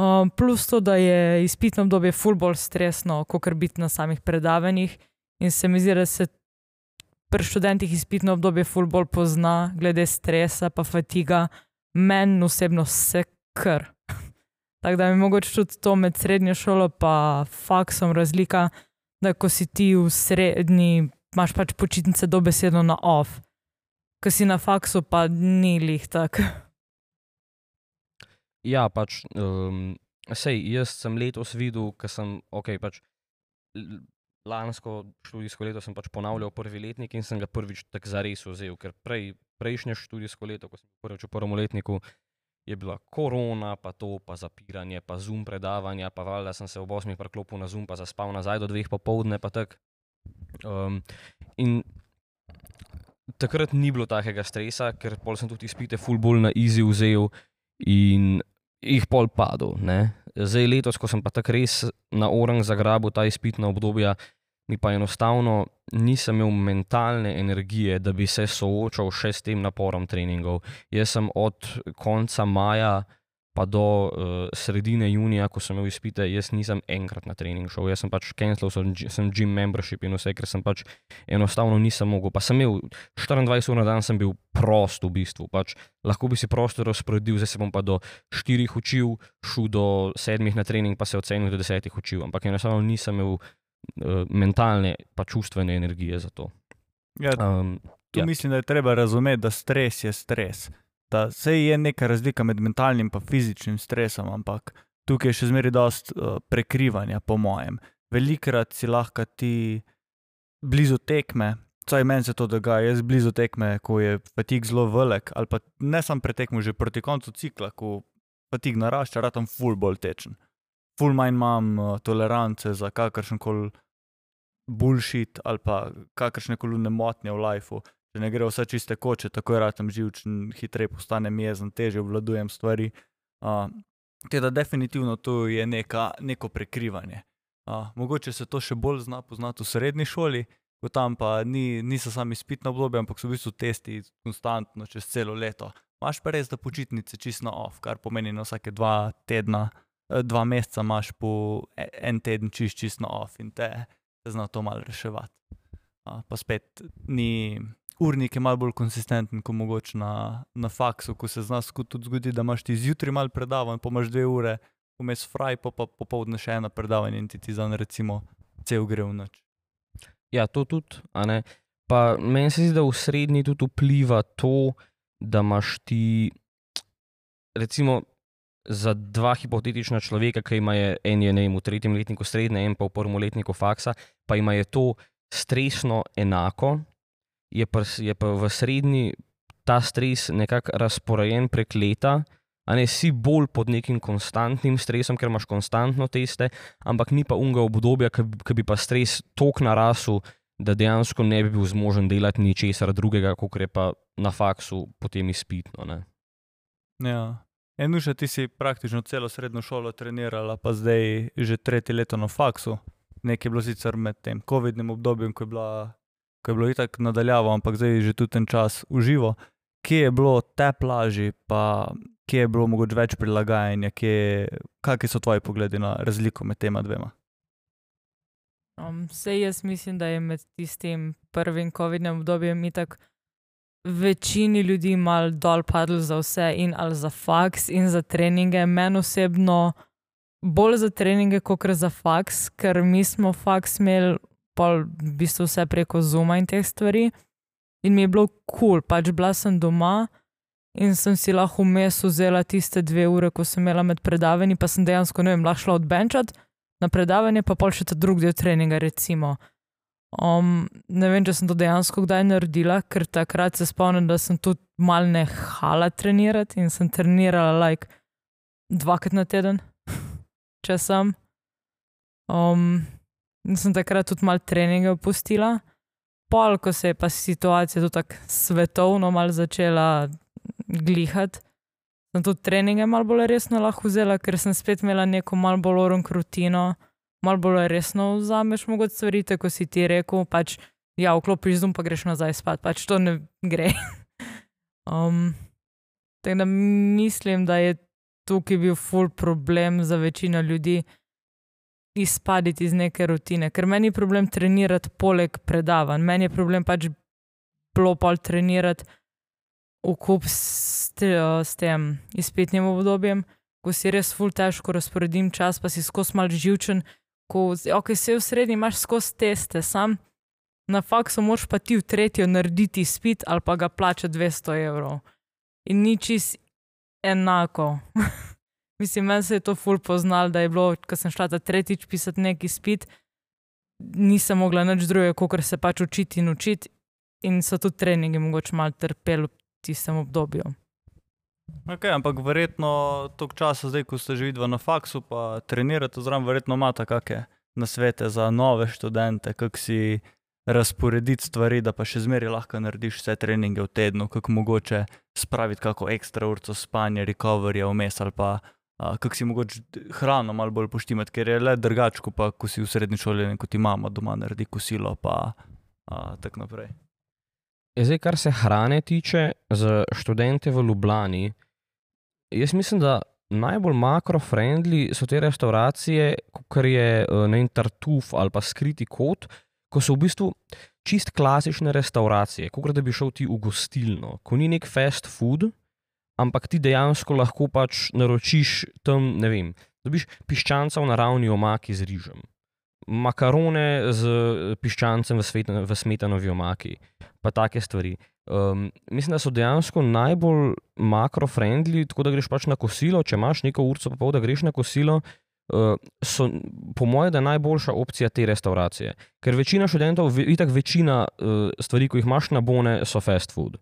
S4: Um, plus to, da je izpitno obdobje ful bolj stresno, kot biti na samih predavanjih. In se mi zdi, da se pri študentih izpitno obdobje ful bolj pozna, glede stresa, pa fatiga, meni osebno vse kar. [laughs] Tako da mi mogoče tudi to med srednjo šolo in faksom razlika, da ko si ti v srednji, imaš pač počitnice dobesedno na off, ko si na faksu, pa ni lih tako.
S1: Ja, pač, um, sej, jaz sem letos videl, ker sem, ok, pač lansko študijsko leto sem pač ponavljal prvi letnik in sem ga prvič tako zares vzel, ker prej, prejšnje študijsko leto, ko sem prvič v prvem letniku, je bila korona, pa to, pa zapiranje, pa zoom predavanja, pa valjda sem se ob osmih preklopil na zoom, pa zaspal nazaj do dveh popovdne, pa tako. Um, in takrat ni bilo takega stresa, ker pol sem tudi izpite full bolj na easy vzel in jih pol padel. Ne? Zdaj letos, ko sem pa tako res na orang zagrabil ta izpitna obdobja, mi pa enostavno nisem imel mentalne energije, da bi se soočal še s tem naporom treningov. Jaz sem od konca maja pa do uh, sredine junija, ko sem imel izpite, jaz nisem enkrat na trening šel. Jaz sem pač cancel, sem, sem gym membership in vse, ker sem pač enostavno nisem mogel. Pa sem imel 24 ur na dan, sem bil prost v bistvu. Pač, lahko bi si prostor razporedil, zdaj se bom pa do 4 učil, šel do 7 na trening, pa se ocenil do 10 učil. Ampak enostavno nisem imel uh, mentalne pa čustvene energije za to.
S2: Ja,
S1: Um,
S2: tu
S1: ja.
S2: mislim, da je treba razumeti, da stres je stres. Da se je neka razlika med mentalnim in fizičnim stresom, ampak tukaj je še zmeraj dost uh, prekrivanja, po mojem. Velikrat si lahko ti blizu tekme, vsaj meni se to dogaja, jaz blizu tekme, ko je fatig zelo velik, ali pa ne samo pretekmo, že proti koncu cikla, ko fatig narašča, ratam full bolj tečen. Full manj imam uh, tolerance za kakršen koli bullshit ali pa kakršne koli nemotnje v lifeu. Če ne gre vse čiste koče, tako je ratem živčen, hitreje postanem jezen, teže obvladujem stvari. Uh, teda definitivno tu je neka, neko prekrivanje. Uh, mogoče se to še bolj zna poznati v srednji šoli, ko tam pa ni, niso sami spitno obdobje, ampak so v bistvu testi konstantno čez celo leto. Imáš pa res, da počitnice čisto off, kar pomeni na vsake dva tedna, eh, dva meseca imaš po e- en teden čist, čist na off in te, te zna to malo reševati. Pa spet ni, urnik je malo bolj konsistenten, kot mogoče na, na faksu, ko se zna sku- tudi zgodi, da imaš ti zjutraj malo predavanj, pa imaš dve ure, vmes fraj, pa pa popoldne še eno predavanje in ti ti zan recimo cel gre v noč.
S1: Ja, to tudi. a ne. Pa meni se zdi, da v srednji tudi vpliva to, da imaš ti, recimo, za dva hipotetična človeka, ki ima je, en je ne vem, v tretjem letniku srednje, en pa v prvem letniku faksa, pa ima je to stresno enako, je pa, je pa v srednji ta stres nekako razporejen prek leta. A ne si bolj pod nekim konstantnim stresom, ker imaš konstantno teste, ampak ni pa unga obdobja, ki bi pa stres tok narasel, da dejansko ne bi bil zmožen delati ničesar drugega, kot je pa na faksu potem izpitno. Ne?
S2: Ja. Enuša, ti si praktično celo srednjo šolo trenirala, pa zdaj že tretje leto na faksu. Nekaj je bilo sicer med tem COVID-nim obdobjem, ko je, bila, ko je bilo itak nadaljavo, ampak zdaj je že tudi ten čas uživo. Kje je bilo te plaži, pa kje je bilo mogoče več prilagajanja, kje, kakšni so tvoji pogledi na razliko med tema dvema?
S4: Um, Vse jaz mislim, da je med tistim prvim COVID-nim obdobjem itak večini ljudi mal dol padlo za vse, in ali za faks, in za treninge. Meni osebno bolj za treninge, kot za faks, ker mi smo faks imeli pol v bistvu vse preko zuma in teh stvari. In mi je bilo kul, cool. pač bila sem doma in sem si lahko vmes vzela tiste dve ure, ko sem imela med predavanji, pa sem dejansko, ne vem, lahko šla odbenčati na predavanje, pa pol še ta drugi del treninga, recimo. Um, ne vem, če sem to dejansko kdaj naredila, ker takrat se spomnim, da sem tudi mal nehala trenirati in sem trenirala like dvakrat na teden, [laughs] če sem. Um, in sem takrat tudi mal treninge opustila pol, ko se je pa situacija tudi tako svetovno mal začela glihati, sem tudi treninge malo bolj resno lahko vzela, ker sem spet imela neko malo bolj oronk rutino, malo bolj resno vzameš mogoče stvari, tako si ti rekel, pač ja, vklopiš zum, pa greš nazaj spat, pač to ne gre. [laughs] um, tako da mislim, da je tukaj bil full problem za večino ljudi izpaditi iz neke rutine, ker meni je problem trenirati poleg predavanj, meni je problem pač bilo pol trenirati v kup s, te, s tem izpitnim obdobjem, ko si res ful težko razporedim čas, pa si skozi mal živčen, ko okay, se v srednji imaš skozi teste, sam na faksu moš pa ti v tretjo narediti spit ali pa ga plača 200 evrov. In ni čist enako. [laughs] Mislim, meni se je to ful poznal, da je bilo, ko sem šla ta tretjič pisati neki spit, nisem mogla nič drugega, kot se pač učiti in učiti, in so tudi treningi mogoče malo trpeli v tistem obdobju.
S2: Okay, ampak verjetno toliko časa, zdaj, ko ste že videli na faksu, pa trenirate zraven, verjetno imate kakšne nasvete za nove študente, kako si razporediti stvari, da pa še zmeraj lahko narediš vse treninge v tednu, kako mogoče spraviti kako ekstra urco spanja, recovery, vmes ali pa kako si mogoče hrano malo bolj poštimati, ker je le drugače, pa ko si v srednji šoli, kot imamo doma, naredi kosilo, pa tako naprej.
S1: Ja, zdaj, kar se hrane tiče, za študente v Ljubljani, jaz mislim, da najbolj makro-friendly so te restauracije, kot je ne Tartuf ali pa skriti kot, ko so v bistvu čist klasične restauracije, kot da bi šel ti v gostilno, ko ni nek fast food, ampak ti dejansko lahko pač naročiš tam, ne vem, dobiš piščanca v naravni omaki z rižem, makarone z piščancem v, svet, v smetanovi omaki, pa take stvari. Um, mislim, da so dejansko najbolj makro-friendly, tako da greš pač na kosilo, če imaš neko urco, pa pol, da greš na kosilo. Uh, so, po mojem, da je najboljša opcija te restauracije. Ker večina študentov, itak večina uh, stvari, ki jih imaš na bone, so fast food.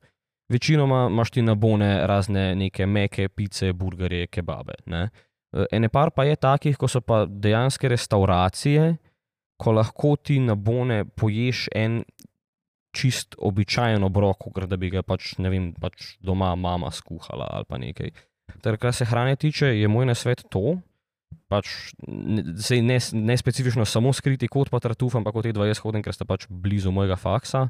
S1: Večinoma imaš ti na bone razne neke meke, pice, burgerje, kebabe. Ne? E, ene par pa je takih, ko so pa dejansko restauracije, ko lahko ti na bone poješ en čist običajen obrok, da bi ga pač, ne vem, pač doma mama skuhala ali pa nekaj. Ter kar se hrane tiče, je moj nasvet to. Pač, ne, ne specifično samo skriti kot pa tartuf, ampak kot te dva jaz hodim, ker sta pač blizu mojega faksa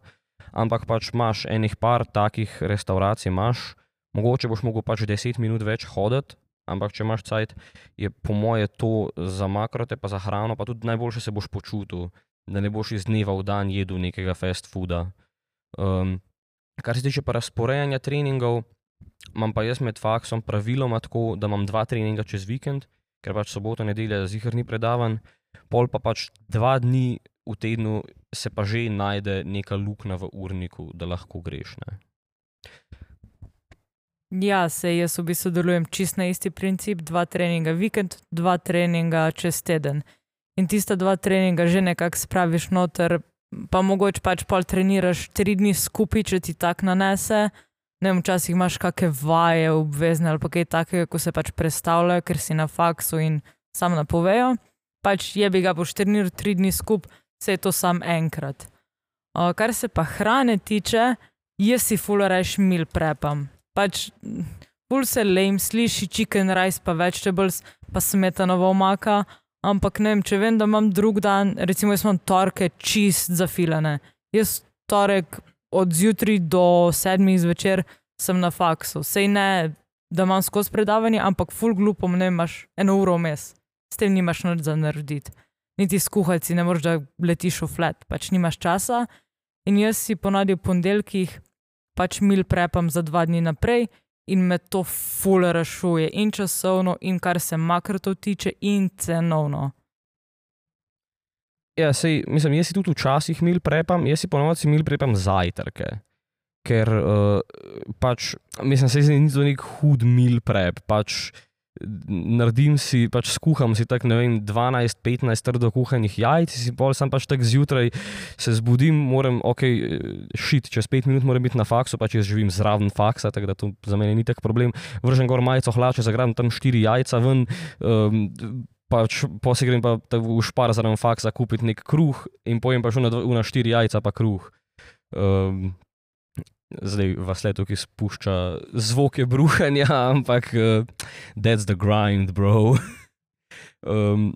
S1: ampak pač imaš enih par takih restauracij, imaš, mogoče boš mogel pač 10 minut več hoditi, ampak če imaš cajt, je po moje to za makrote, pa za hrano, pa tudi najboljše se boš počutil, da ne boš iz dneva v dan jedel nekega fast fooda. Um, kar se tiče pa razporejanja treningov, imam pa jaz med faksom praviloma tako, da imam dva treninga čez vikend, ker pač soboto, nedelja zihar ni predavan, pol pa pač dva dni v tednu se pa že najde neka luknja v urniku, da lahko greš. Ne?
S4: Ja, se jaz v bistvu delujem čist na isti princip, dva treninga vikend, dva treninga čez teden. In tista dva treninga že nekako spraviš noter, pa mogoče pač pol treniraš tri dni skupaj, če ti tak nanese. Ne vem, včasih imaš kakšne vaje obvezne ali pa kaj takega, ko se pač predstavljajo, ker si na faksu in sam napovejo. Pač je bi ga boš treniral tri dni skupaj, se je to sam enkrat. O, kar se pa hrane tiče, jaz si fulerajš mil prepam. Pač ful se lejm, sliši chicken rice, pa vegetables, pa smetanova omaka. Ampak ne vem, če vem, da imam drug dan, recimo jaz imam torke čist zafilane. Jaz torek od zjutraj do sedmih zvečer sem na faksu. Sej ne, da imam skozi predavanje, ampak full glupo, ne imaš eno uro vmes, s tem nimaš nič za narediti niti skuhalci, ne moreš, da letiš v flat, pač nimaš časa. In jaz si ponadi v ponedeljkih pač mil prepam za dva dni naprej in me to ful rešuje, in časovno, in kar se makrotov tiče, in cenovno.
S1: Ja, sej, mislim, jaz si tudi včasih mil prepam, jaz si ponovadi mil prepam zajtrke. Ker uh, pač, mislim, se ni to nek hud mil prep. Pač, naredim si, pač skuham si tako, ne vem, 12-15 trdo kuhanih jajc, si pol sam pač tako zjutraj se zbudim, moram, ok, šit, čez 5 minut moram biti na faksu, pač jaz živim zraven faksa, tako da to za mene ni tak problem. Vržem gor majico hlače, zagradim tam 4 jajca ven. Um, pač posebej grem pa v špar zaradi faksa kupiti nek kruh in pojem pa še na, na štiri jajca pa kruh. Um, zdaj vas le tukaj spušča zvoke bruhanja, [laughs] ampak uh, that's the grind, bro. [laughs] um,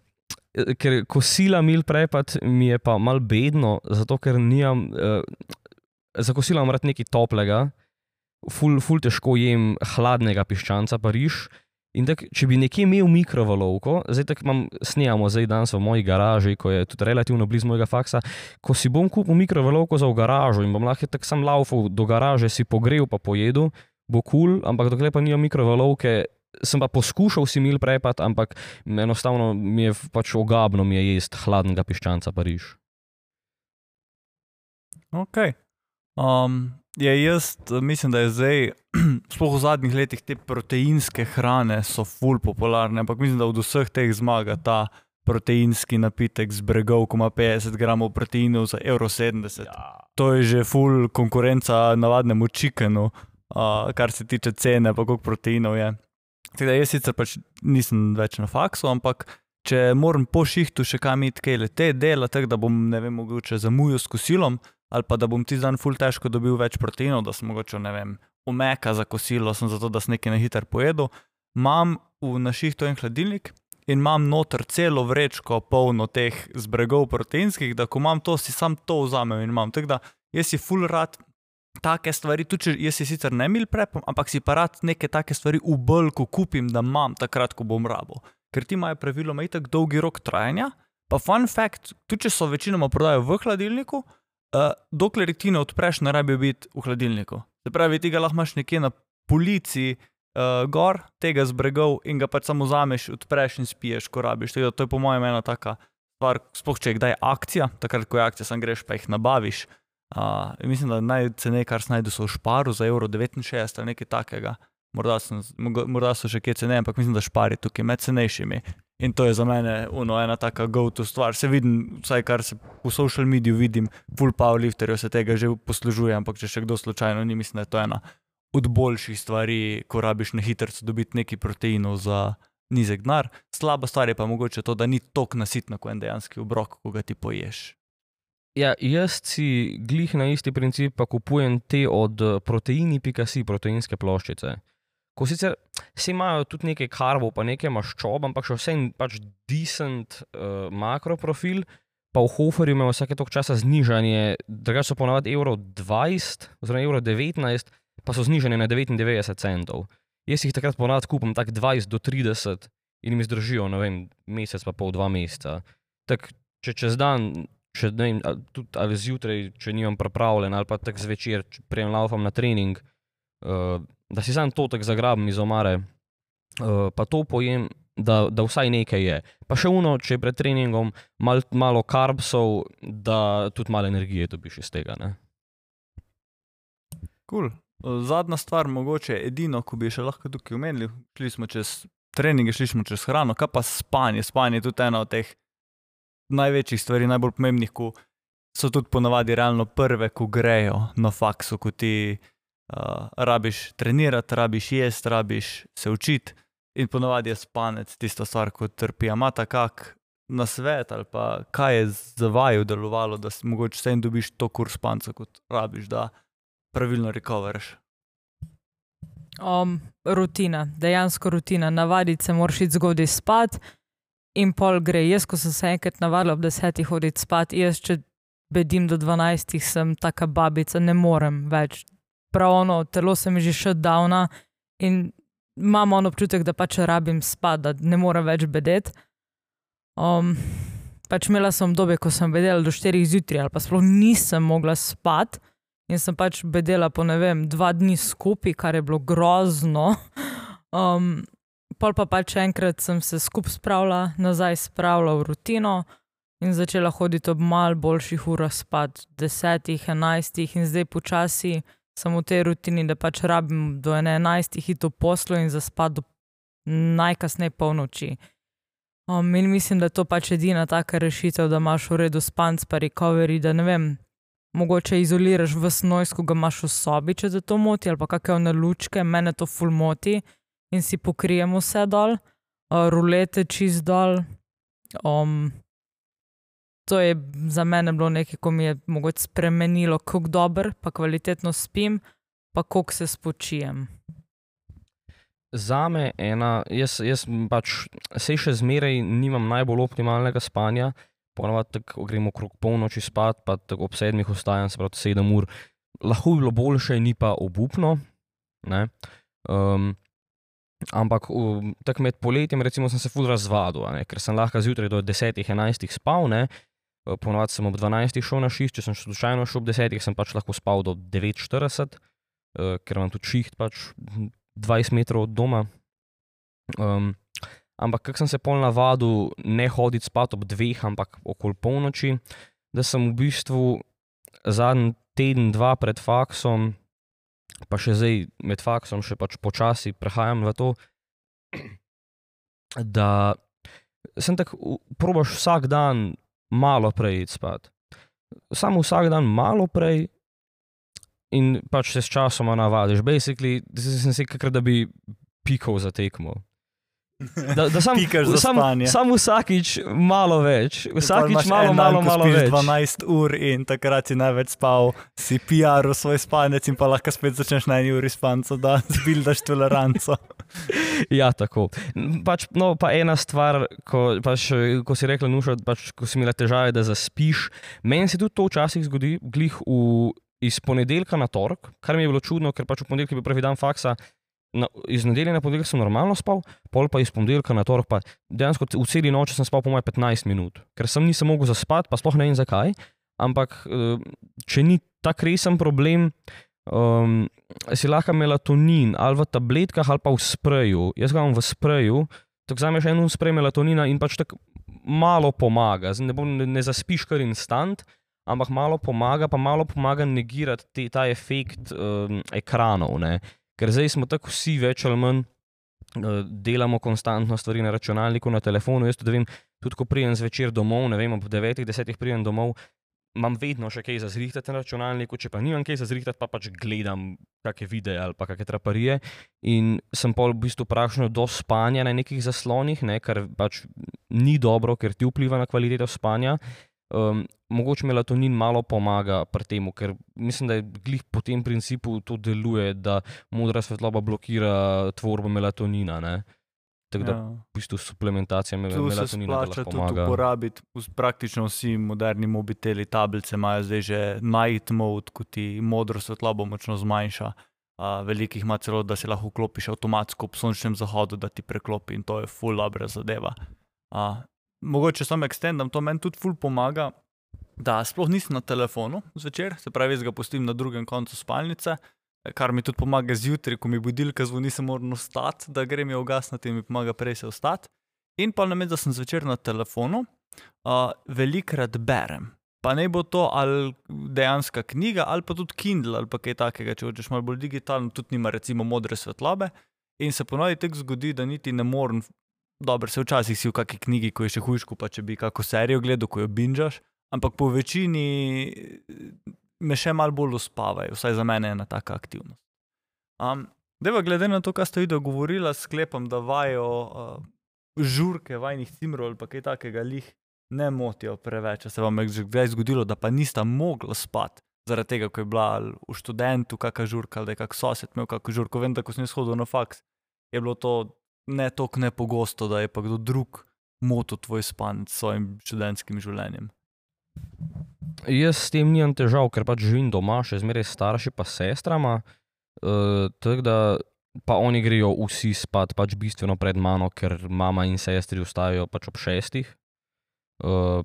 S1: ker ko sila mil prepad, mi je pa mal bedno, zato ker nijam, uh, za kosila moram nekaj toplega, ful, ful težko jem hladnega piščanca pa riž. In tak, če bi nekje imel mikrovalovko, zdaj tako imam, snemamo zdaj danes v moji garaži, ko je tudi relativno blizu mojega faksa, ko si bom kupil mikrovalovko za v garažo in bom lahko tako sam laufal do garaže, si pogrel pa pojedu, bo kul, cool, ampak dokler pa nimam mikrovalovke, sem pa poskušal si mil prepad, ampak enostavno mi je pač ogabno mi je jesti hladnega piščanca Pariž.
S2: Ok. Um, je jaz mislim, da je zdaj, [clears throat] sploh v zadnjih letih, te proteinske hrane so ful popularne, ampak mislim, da od vseh teh zmaga ta proteinski napitek z bregov, ko ima 50 gramov proteinov za evro 70. Ja. To je že ful konkurenca navadnemu čikenu, uh, kar se tiče cene, pa koliko proteinov je. Teda jaz sicer pač nisem več na faksu, ampak če moram po šihtu še kam iti, kaj le te dela, tako da bom, ne vem, mogoče zamujal s kosilom, ali pa da bom ti dan ful težko dobil več proteinov, da sem mogoče, ne vem, umeka za kosilo, sem zato, da sem nekaj na hiter pojedel. Imam v naših to en hladilnik in imam noter celo vrečko polno teh zbregov proteinskih, da ko imam to, si sam to vzamem in imam. Tako da jaz si ful rad. Take stvari, tudi jaz si sicer ne mil prepom, ampak si pa rad neke take stvari v bulku kupim, da imam takrat, ko bom rabo. Ker ti imajo praviloma itak dolgi rok trajanja, pa fun fact, tudi če so večinoma prodajo v hladilniku, uh, dokler ti ne odpreš, ne rabi biti v hladilniku. Se pravi, ti ga lahko imaš nekje na polici, uh, gor, tega z bregov in ga pač samo zameš, odpreš in spiješ, ko rabiš. Teda, to je po mojem ena taka stvar, sploh če je kdaj akcija, takrat, ko je akcija, sam greš pa jih nabaviš. Uh, mislim, da najceneje, kar snajdu, so v šparu za evro 69 ali nekaj takega. Morda, sem, morda so še kje ceneje, ampak mislim, da špari tukaj med cenejšimi. In to je za mene uno, ena taka go-to stvar. Se vidim, vsaj kar se v social mediju vidim, full powerlifterjev se tega že poslužuje, ampak če še kdo slučajno ni, mislim, da je to ena od boljših stvari, ko rabiš na hitro dobiti nekaj proteinov za nizek denar. Slaba stvar je pa mogoče to, da ni tok nasitno, kot en dejanski obrok, ko ga ti poješ.
S1: Ja, jaz si glih na isti princip pa kupujem te od proteini.si, proteinske ploščice ko sicer vsi imajo tudi nekaj karbov, pa nekaj maščob, ampak še vsem pač decent uh, makroprofil, pa v Hoferju imajo vsake tok časa znižanje, drugače so ponavadi evro 20, oziroma evro 19, pa so znižanje na 99 centov. Jaz jih takrat ponavadi kupim tak 20 do 30 in mi zdržijo, ne vem, mesec pa pol, dva meseca. Tak, če čez dan, če ne vem, tudi ali zjutraj, če nimam pripravljen, ali pa tak zvečer, prejem laufam na trening, uh, da si sam to tako zagrabim iz omare, uh, pa to pojem, da, da vsaj nekaj je. Pa še uno, če pred treningom mal, malo karbsov, da tudi malo energije dobiš iz tega.
S2: Cool. Zadnja stvar, mogoče edino, ko bi še lahko tukaj omenili, šli smo čez treninge, šli smo čez hrano, kaj pa spanje. Spanje je tudi ena od teh največjih stvari, najbolj pomembnih, ko so tudi ponavadi realno prve, ko grejo na faksu, ko ti uh, rabiš trenirati, rabiš jesti, rabiš se učiti, in ponovadi je spanec tista stvar, ko trpi. Amata kak na svet ali pa kaj je za vaju delovalo, da si mogoče vse en dobiš to kurs spanca, kot rabiš, da pravilno rekoveraš.
S4: Um, rutina, dejansko rutina, navaditi se moraš zgodaj spat. In pol gre. Jaz, ko sem se enkrat navadil ob desetih hoditi spat, jaz, če bedim do dvanajstih, sem taka babica, ne morem več pravno, telo se mi že še davna in imam občutek, da pač rabim spat, da ne morem več bedeti. Um, pač imela sem dobe, ko sem bedela do 4 zjutraj, ali pa sploh nisem mogla spati, In sem pač bedela po ne vem, dva dni skupaj, kar je bilo grozno. Um, pol pa pač enkrat sem se skupaj spravila, nazaj spravila v rutino in začela hoditi ob mal boljših urah spat, desetih, enajstih in zdaj počasi sem v tej rutini, da pač rabim do ene enajstih hito poslo in zaspat do najkasneje polnoči. Um, in mislim, da je to pač edina taka rešitev, da imaš v redu spanc pa recovery, da ne vem, mogoče izoliraš v snoj, ko ga imaš v sobi, če te to moti, ali pa kakšne one lučke, mene to ful moti in si pokrijemo vse dol, uh, rulete čist dol. Um, to je za mene bilo nekaj, ko mi je mogoče spremenilo, kako dober, pa kvalitetno spim, pa koliko se spočijem.
S1: Za me ena, jaz, jaz pač se še zmeraj nimam najbolj optimalnega spanja, ponovadi tako gremo okrog polnoči spat, pa tako ob sedmih ostajam, se pravi sedem ur. Lahko bi bilo boljše, ni pa obupno. Um, ampak tako med poletjem, recimo, sem se ful razvadil, ne, ker sem lahko zjutraj do 10-11 spal, ne, ponovadi sem ob 12 šel na šiht, če sem slučajno šel ob 10, sem pač lahko spal do 9:40, uh, ker imam tudi šiht pač 20 metrov od doma. Um, ampak kako sem se pol navadil ne hoditi spat ob dveh, ampak okoli polnoči, da sem v bistvu zadnji teden, dva pred faksom, pa še zdaj med faksom, še pač počasi prehajam v to, da sem tako, probaš vsak dan malo prej iti spat. Samo vsak dan malo prej, in pač se s časom navadiš. Basically, sem si kakor da bi pikal za tekmo. Da, da sam, [laughs]
S2: Pikaš za
S1: sam,
S2: spanje.
S1: sam vsakič malo več, vsakič malo,
S2: en dan,
S1: malo, malo več.
S2: 12 ur in takrat si največ spal, si PR v svoj spanec in pa lahko spet začneš na eni uri spanca, da [laughs] zbildaš toleranco. [laughs]
S1: Ja, tako. Pač, no, pa ena stvar, ko, pač, ko si rekla, nuša, pač, ko si imela težave, da zaspiš. Meni se tudi to včasih zgodi, glih v, iz ponedeljka na torek, kar mi je bilo čudno, ker pač v ponedeljek je bil prvi dan faksa. Na, iz nedelje na ponedeljek sem normalno spal, pol pa iz ponedeljka na torek, pa dejansko v celi noči sem spal po moje 15 minut, ker sem nisem mogel zaspati, pa sploh ne vem zakaj. Ampak eh, če ni tak resen problem, um, si lahko melatonin ali v tabletkah ali pa v spreju. Jaz ga imam v spreju, tako vzameš en sprej melatonina in pač tako malo pomaga. Zdaj Ne, bom, ne, ne zaspiš kar instant, ampak malo pomaga, pa malo pomaga negirati te, ta efekt um, ekranov. Ne. Ker zdaj smo tako vsi več ali manj. eh, Delamo konstantno stvari na računalniku, na telefonu. Jaz tudi, vem, tudi ko pridem zvečer domov, ne vem, ob 9, 10 pridem domov, imam vedno še kaj za zrihtati na računalniku, če pa nimam kaj za zrihtati, pa pač gledam kakšne videe ali pa kakšne traparije. In sem pol v bistvu praktično do spanja na nekih zaslonih, ne, kar pač ni dobro, ker ti vpliva na kvaliteto spanja. Um, mogoče melatonin malo pomaga pri tem, ker mislim, da je glih po tem principu to deluje, da modra svetloba blokira tvorbo melatonina. Ne. Tako da
S2: Ja.
S1: v bistvu suplementacija
S2: se
S1: melatonina da
S2: splača
S1: lahko
S2: tudi
S1: pomaga.
S2: uporabiti. Praktično vsi moderni mobiteli, tablice imajo zdaj že night mode, ko ti modro svetlobo močno zmanjša. Uh, velikih ima celo, da si lahko vklopiš avtomatsko ob sončnem zahodu, da ti preklopi in to je full dobra zadeva. Uh, mogoče samo extendam, to meni tudi full pomaga, da sploh nisem na telefonu zvečer, se pravi, jaz ga pustim na drugem koncu spalnice, kar mi tudi pomaga zjutraj, ko mi budilka zvoni, se moram vstati, da grem jo ugasniti in mi pomaga prej se vstati. In pa namesto, da sem zvečer na telefonu, uh, velikrat berem. Pa ne bo to ali dejanska knjiga, ali pa tudi Kindle, ali pa kaj takega, če hočeš malo bolj digitalno, tudi nima recimo modre svetlobe. In se ponovadi tako zgodi, da niti ne morem, dobro, se včasih si v kakšni knjigi, ko je še hujško, pa če bi kako serijo gledal, ko jo binžaš, ampak po večini me še malo bolj uspavajo, vsaj za mene je ena taka aktivnost. Um, Deva, glede na to, kar ste videli, govorila, sklepam, da vajo uh, žurke, vajnih cimrov ali kaj takega lih ne motijo preveč. Se vam je že kdaj zgodilo, da pa nista mogla spati, zaradi tega, ko je bila v študentu kakšna žurka ali da je kak sosed imel kakšno žurko. Vem, da ko sem jaz hodil na faks, je bilo to ne tako nepogosto, da je pa kdo drug motil tvoj span s svojim študentskim življenjem.
S1: Jaz s tem nimam težav, ker pač živim doma, še zmeraj starši pa sestrama. Uh, tako da pa oni grejo vsi spat pač bistveno pred mano, ker mama in sestri vstajajo pač ob šestih. Uh,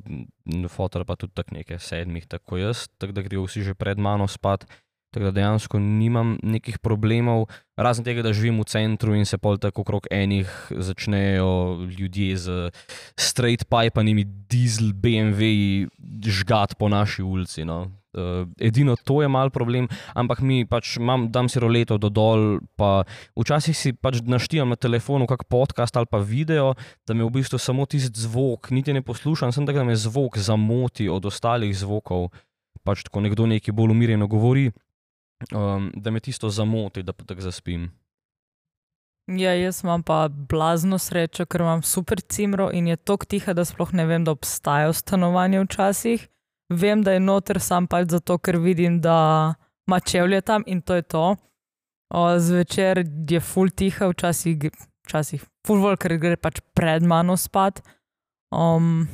S1: fotor pa tudi tako nekaj sedmih, tako jaz, tako da grejo vsi že pred mano spat. Tako da dejansko nimam nekih problemov, razen tega, da živim v centru in se pol tako okrog enih začnejo ljudje z straight pipanimi dizel BMW žgat po naši ulici. No. Uh, edino to je mal problem, ampak mi pač imam, dam si roleto do dol, pa včasih si pač naštijem na telefonu kak podcast ali pa video, da me v bistvu samo tisti zvok, niti ne poslušam, sem tako, da me zvok zamoti od ostalih zvokov, pač ko nekdo nekaj bolj umirjeno govori, um, da me tisto zamoti, da pa tako zaspim.
S4: Ja, jaz imam pa blazno srečo, ker imam super cimro in je tako tiha, da sploh ne vem, da obstajajo stanovanja včasih. Vem, da je noter sam pač zato, ker vidim, da ima čevlje tam in to je to. O, zvečer je full tiha, včasih, včasih full vol, ker gre pač pred mano spat. Um,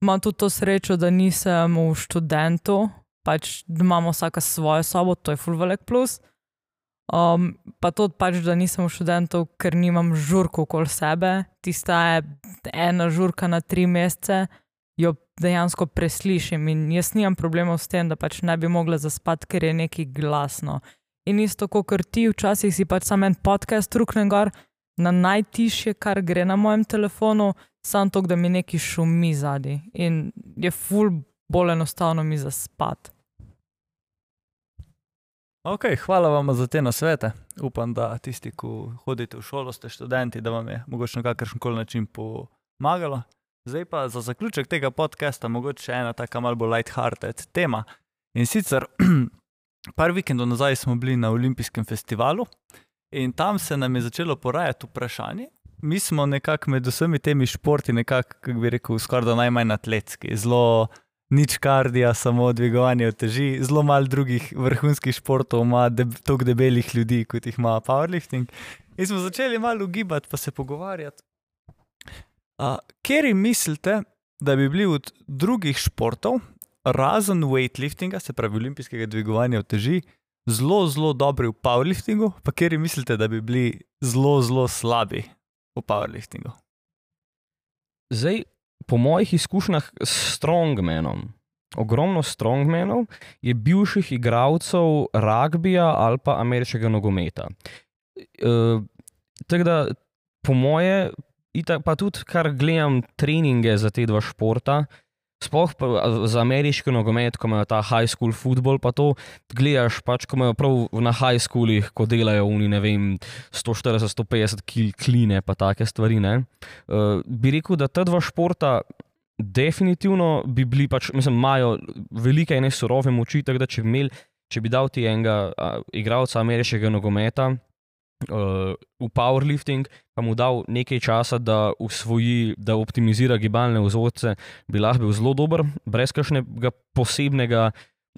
S4: imam tudi to srečo, da nisem v študentu, pač imamo vsaka svojo sobo, to je full velik plus. Um, pa to pač, da nisem v študentu, ker nimam žurko okoli sebe. Tista je ena žurka na tri mesece, jo dejansko preslišim in jaz nimam problemov s tem, da pač ne bi mogla zaspati, ker je nekaj glasno. In isto kot ti, včasih si pač samo en podcast ruknem gor na najtišje, kar gre na mojem telefonu, samo to, da mi nekaj šumi zadnji in je ful bolj enostavno mi zaspati.
S2: Ok, hvala vam za te nasvete. Upam, da tisti, ki hodite v šolo, ste študenti, da vam je mogoče na kakršen koli način pomagalo. Zdaj pa za zaključek tega podcasta, mogoče ena taka malo bolj light-hearted tema. In sicer, [clears throat] par vikendov nazaj smo bili na Olimpijskem festivalu in tam se nam je začelo porajati vprašanje. Mi smo nekako med vsemi temi športi, nekako, kako bi rekel, skoraj da najmanj atletski, zelo nič kardija, samo dvigovanje teži, zelo malo drugih vrhunskih športov ima deb toliko debelih ljudi, kot jih ima powerlifting. In smo začeli malo ugibati, pa se pogovarjati. Uh, Kjer mislite, da bi bili od drugih športov, razen weightliftinga, se pravi olimpijskega dvigovanja teži, zelo, zelo dobri v powerliftingu, pa kjer mislite, da bi bili zelo, zelo slabi v powerliftingu?
S1: Zdaj, po mojih izkušnjah s strongmenom, ogromno strongmenov je bivših igralcev ragbija ali pa ameriškega nogometa. E, tako da, po moje, itak, pa tudi kar gledam treninge za te dva športa. Sploh za ameriški nogomet, ko imajo ta high school football, pa to gledaš, pač, ko imajo prav na high schoolih, ko delajo oni, ne vem, 140-150 kil kline, pa take stvari. Uh, bi rekel, da ta dva športa definitivno bi bili, pač, mislim, imajo velike in surove moči, tako da če bi, imel, če bi dal ti enega uh, igralca ameriškega nogometa. Uh, v powerlifting, pa mu dal nekaj časa, da usvoji, da optimizira gibalne vzorce, bi lahko bil zelo dober, brez kakšnega posebnega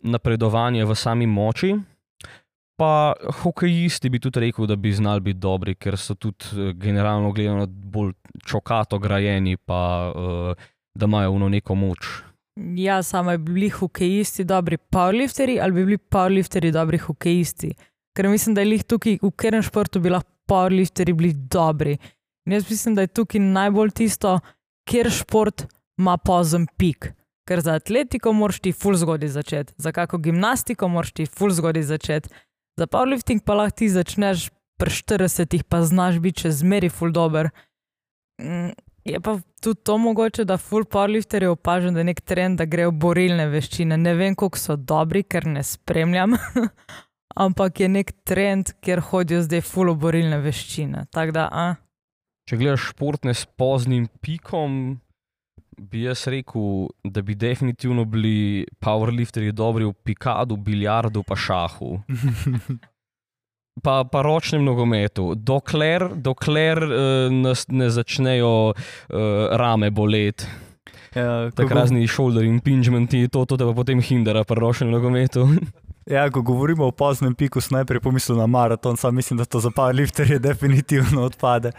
S1: napredovanja v sami moči. Pa hokejisti bi tudi rekel, da bi znali biti dobri, ker so tudi eh, generalno gledano bolj čokato grajeni, pa uh, da imajo uno neko moč.
S4: Ja, samo bi bili hokejisti dobri powerlifteri ali bi bili powerlifteri dobri hokejisti. Ker mislim, da je lih tukaj, v katerem športu bi lahko powerlifteri bili dobri. In jaz mislim, da je tukaj najbolj tisto, kjer šport ima pozem pik. Ker za atletiko moraš ti ful zgodaj začeti, za kako gimnastiko moraš ti ful zgodaj začeti, za powerlifting pa lahko ti začneš pri 40, pa znaš biti še zmeri ful dober. Mm, Je pa tudi to mogoče, da full powerlifterje opažam, da je nek trend, da grejo borilne veščine. Ne vem, koliko so dobri, ker ne spremljam, [laughs] ampak je nek trend, kjer hodijo zdaj full borilne veščine. Tako da, a,
S1: Če gledaš športne s poznim pikom, bi jaz rekel, da bi definitivno bili powerlifterji dobri v pikadu, biljardu, pa šahu. [laughs] Pa, pa ročnem nogometu, dokler, dokler uh, nas ne začnejo uh, rame boleti,
S2: Ja, ko
S1: tako razni shoulder impingementi, to, to te pa potem hindera pri ročnem nogometu. [laughs]
S2: Ja, ko govorimo o poznem piku, sem najprej pomislil na maraton, sam mislim, da to za powerlifterje definitivno odpade.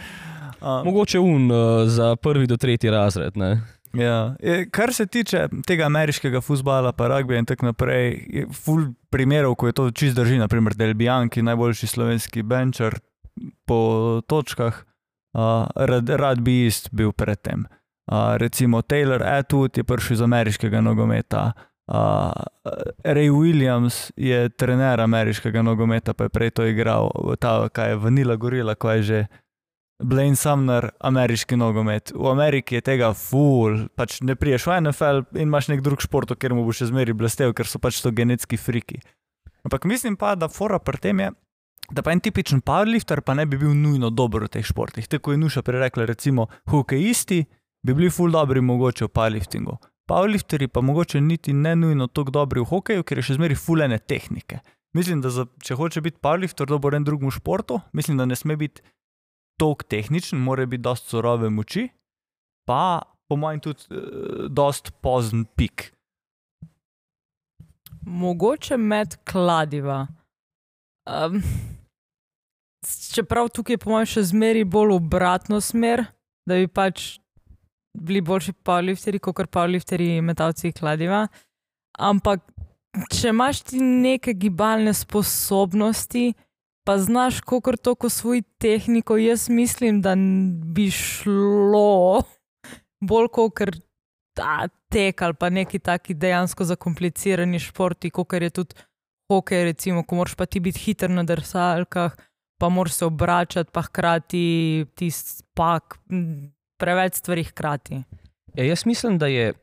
S2: Um,
S1: Mogoče un uh, za prvi do tretji razred. Ne?
S2: ja. E, Kar se tiče tega ameriškega futbola, pa ragbija in tako naprej, je full primerov, ko je to čist drži, naprimer Del Bianchi, najboljši slovenski benčer po točkah, uh, rad, rad bi ist bil predtem. Uh, recimo Taylor Atwood je prišel iz ameriškega nogometa, Uh, Ray Williams je trener ameriškega nogometa, pa je prej to igral, ta, kaj je Vanilla Gorila, ko je že Blaine Sumner, ameriški nogomet. V Ameriki je tega ful, pač ne priješ v NFL in imaš nek drug šport, kjer mu bo še zmeri blestev, ker so pač to genetski friki. Ampak mislim pa, da fora pri tem je, da pa en tipičen powerlifter pa ne bi bil nujno dober v teh športih. Tako je Nuša prerekla, recimo, hokejisti bi bili ful dobri mogoče v powerliftingu. Powerlifteri pa mogoče niti ne nujno tako dobri v hokeju, ker je še zmeri fulene tehnike. Mislim, da za, če hoče biti powerlifter dober en drugemu športu, mislim, da ne sme biti tako tehničen, mora biti dosti surove moči, pa po mojem tudi uh, dosti pozen pik.
S4: Mogoče med kladiva. Um, čeprav tukaj je po mojem še zmeri bolj obratno smer, da bi pač bili boljši powerlifteri, kot kar powerlifteri metalci kladiva. Ampak če imaš ti neke gibalne sposobnosti, pa znaš kako toliko svoj tehniko, jaz mislim, da bi šlo bolj kot kar ta tek ali pa neki taki dejansko zakomplicirani športi, kot je tudi hokej, recimo, ko moraš pa ti biti hiter na drsalkah, pa moraš se obračati, pa hkrati ti spak, preveč stvari hkrati.
S1: Ja, jaz mislim, da je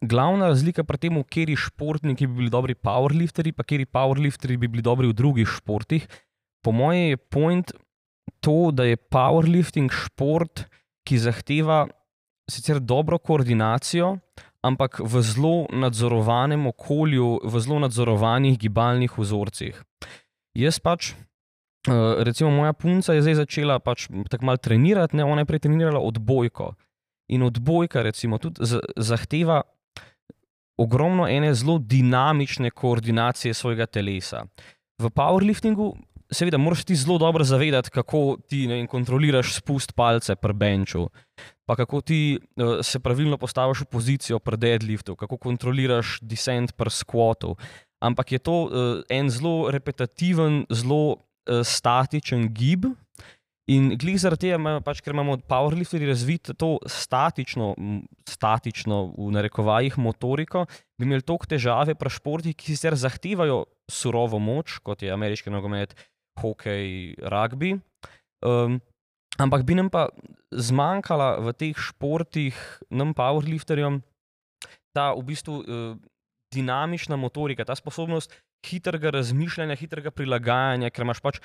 S1: glavna razlika pri tem, kje športniki bi bili dobri powerlifteri, pa kje powerlifteri bi bili dobri v drugih športih. Po mojem je point to, da je powerlifting šport, ki zahteva sicer dobro koordinacijo, ampak v zelo nadzorovanem okolju, v zelo nadzorovanih gibalnih vzorcih. Jaz pač, recimo, moja punca je zdaj začela pač tako malo trenirati, ne, ona je prej trenirala odbojko. In odbojka, recimo, tudi zahteva ogromno ene zelo dinamične koordinacije svojega telesa. V powerliftingu seveda moraš ti zelo dobro zavedati, kako ti vem, kontroliraš spust palce pri benču, pa kako ti uh, se pravilno postaviš v pozicijo pri deadliftu, kako kontroliraš descent pri squatu. Ampak je to uh, en zelo repetitiven, zelo uh, statičen gib. In glede zaradi tega, pač, ker imamo powerlifterji razvito to statično, statično, v narekovajih, motoriko, bi imeli toliko težave pri športih, ki sicer zahtevajo surovo moč, kot je ameriški nogomet, uh, hokej, rugby. Um, ampak bi nam pa zmanjkala v teh športih, nam powerlifterjem, ta v bistvu uh, dinamična motorika, ta sposobnost hitrega razmišljanja, hitrega prilagajanja, ker imaš pač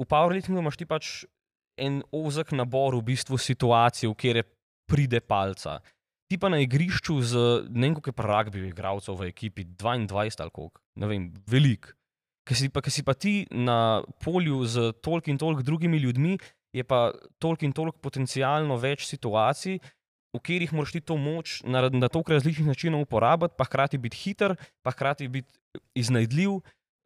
S1: v powerliftingu imaš ti pač en ozek nabor v bistvu situacij, v kjer pride palca. Ti pa na igrišču z ne vem, koliko je pa rugby igralcev v ekipi, 22 ali koliko, ne vem, velik. Ker si, si pa ti na polju z tolkim in tolkim drugimi ljudmi, je pa tolkim in tolk potencialno več situacij, v katerih moraš ti to moč na, na toliko različnih načinov uporabiti, pa hkrati biti hiter, pa hkrati biti iznajdljiv,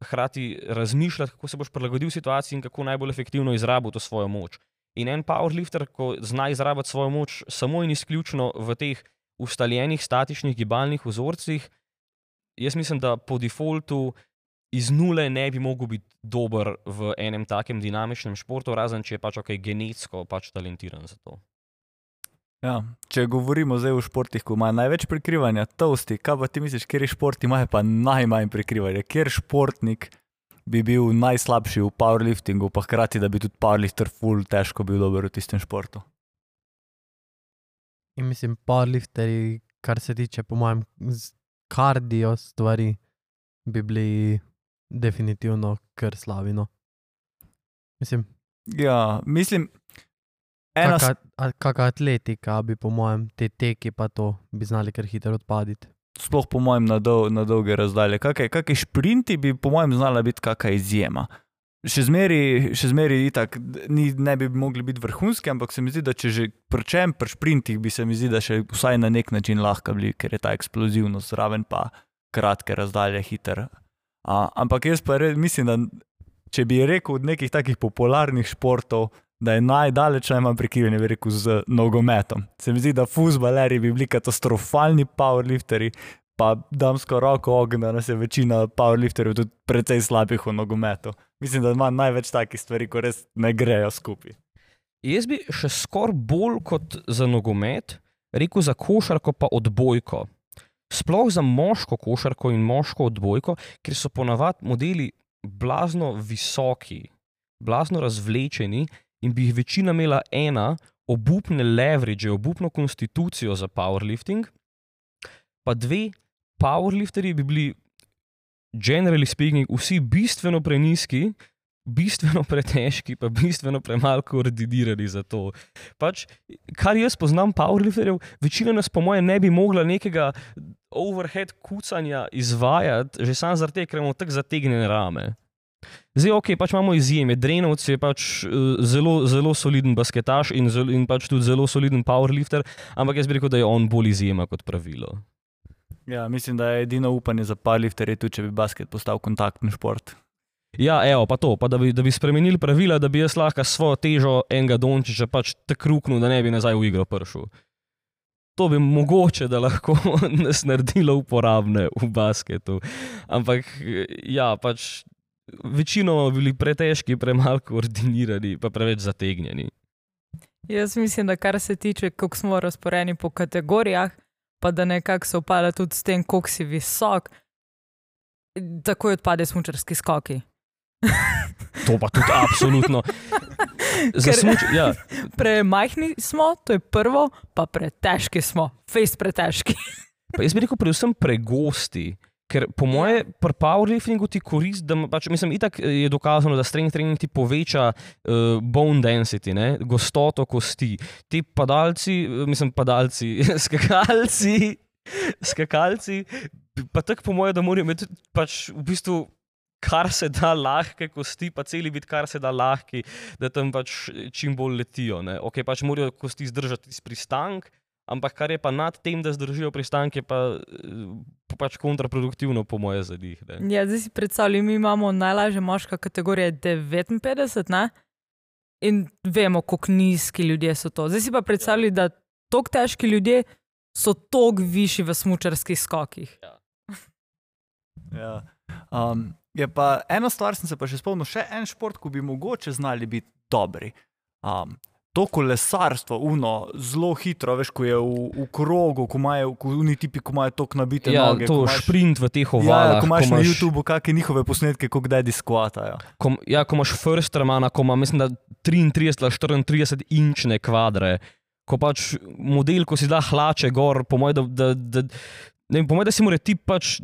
S1: hkrati razmišljati, kako se boš prilagodil situaciji in kako najbolj efektivno izrabiti to svojo moč. In en powerlifter, ko zna izrabiti svojo moč samo in izključno v teh ustaljenih statičnih gibalnih vzorcih, jaz mislim, da po defaultu iz nule ne bi mogel biti dober v enem takem dinamičnem športu, razen če je pač ok, genetsko pač talentiran za to.
S2: Ja, če govorimo zdaj o športih, ko ima največ prikrivanja, tosti, kaj pa ti misliš, kje športi imajo pa najmanj prikrivanja, kje športnik bi bil najslabši v powerliftingu, pa hkrati, da bi tudi powerlifter full težko bil dober v tistem športu.
S3: In mislim, powerlifteri, kar se tiče, po mojem, kardio stvari, bi bili definitivno kar slavino. Mislim.
S2: Ja, mislim.
S3: Kakšna kak atletika bi, po mojem, te teki pa to bi znali kar hitro odpaditi.
S2: Sploh po mojem na, dol, na dolge razdalje. Kakšni šprinti bi, po mojem, znala biti kakšna izjema. Še zmeri, še zmeri itak, ni, ne bi mogli biti vrhunski, ampak se mi zdi, da če že prčem pri šprintih, bi se mi zdi, da še vsaj na nek način lahko bili, ker je ta eksplozivnost zraven, pa kratke razdalje, hiter A, ampak jaz pa res mislim, da če bi rekel od nekih takih popularnih športov, da je najdalje najmanj prekinjen, bi rekel z nogometom. Se mi zdi, da futbaleri bi bili katastrofalni powerlifteri, pa damsko roko ognja, da se večina powerlifterjev tudi precej slabih v nogometu. Mislim, da ima največ takih stvari, ko res ne grejo skupaj.
S1: Jaz bi še skoraj bolj kot za nogomet rekel za košarko, pa odbojko. sploh za moško košarko in moško odbojko, ker so ponavadi modeli blazno visoki, blazno razvlečeni in bi jih večina imela ena, obupne leverage, obupno konstitucijo za powerlifting, pa dve, powerlifterji bi bili, generally speaking, vsi bistveno preniski, bistveno [laughs] pretežki, pa bistveno premalo koordinirani za to. Pač, kar jaz poznam, powerlifterjev, večina nas, po mojem, ne bi mogla nekega overhead kucanja izvajati, že sam zaradi tega, ker imamo tako zategnjene rame. Zdaj, ok, pač imamo izjeme. Drenovci je pač uh, zelo, zelo soliden basketaš in, zel, in pač tudi zelo soliden powerlifter, ampak jaz bi rekel, da je on bolj izjema kot pravilo.
S2: Ja, mislim, da je edino upanje za powerlifterje tudi, če bi basket postal kontaktni šport.
S1: Ja, evo, pa to, pa da, bi, da bi spremenili pravila, da bi jaz lahko svojo težo enega dončiča pač tako ruknil, da ne bi nazaj v igro prišel. To bi mogoče, da lahko [laughs] nas naredilo uporabne v basketu. Ampak ja, pač večinoma bili pretežki, premalo koordinirani, pa preveč zategnjeni.
S4: Jaz mislim, da kar se tiče, kako smo razporejeni po kategorijah, pa da nekako se upada tudi s tem, koliko si visok, takoj odpade smočarski skoki.
S1: To pa tudi absolutno. [laughs] Smuč, ja,
S4: Premajhni smo, to je prvo, pa pretežki smo, face pretežki.
S1: pa jaz bi rekel, predvsem pregosti. Ker po moje, pri powerliftingu ti korist, da pač, mislim, itak je dokazano, da strength training ti poveča uh, bone density, ne? gostoto kosti. Ti padalci, eh, mislim, padalci, [laughs] skakalci, skakalci, pa tako po moje, da morajo imeti pač v bistvu. Kar se da lahke kosti, pa celi biti, kar se da lahki, da tam pač čim bolj letijo. Ne? Ok, pač morajo kosti zdržati pristank, ampak kar je pa nad tem, da zdržijo pristanke, pa, eh, pa pač kontraproduktivno, po moje, za njih. ne.
S4: Ja, zdaj si predstavljam, mi imamo najlažje moška kategorija 59, ne? in vemo, kako nizki ljudje so to. Zdaj si pa predstavljaj, da tako težki ljudje so tako višji v smočarskih skokih. [laughs]
S2: Ja. Um, je pa ena stvar, sem se pa še spomnil, še en šport, ko bi mogoče znali biti dobri. Um, to kolesarstvo, uno, zelo hitro, veš, ko je v, v krogu, ko imajo, ko oni tipi, ko imajo tok nabite
S1: Ja,
S2: noge.
S1: to
S2: ko imaš-
S1: sprint v teh
S2: Ja,
S1: ovalah.
S2: ko imaš na
S1: imaš-
S2: YouTubu kakšne njihove posnetke, kako kdaj diskvatajo.
S1: ko, ja, ko imaš Firstermana, ko ima, mislim, da 33 ali 34 inčne kvadre, ko pač model, ko si da hlače gor, po mojem, da, da, da, vem, po mojem, da si mora ti pač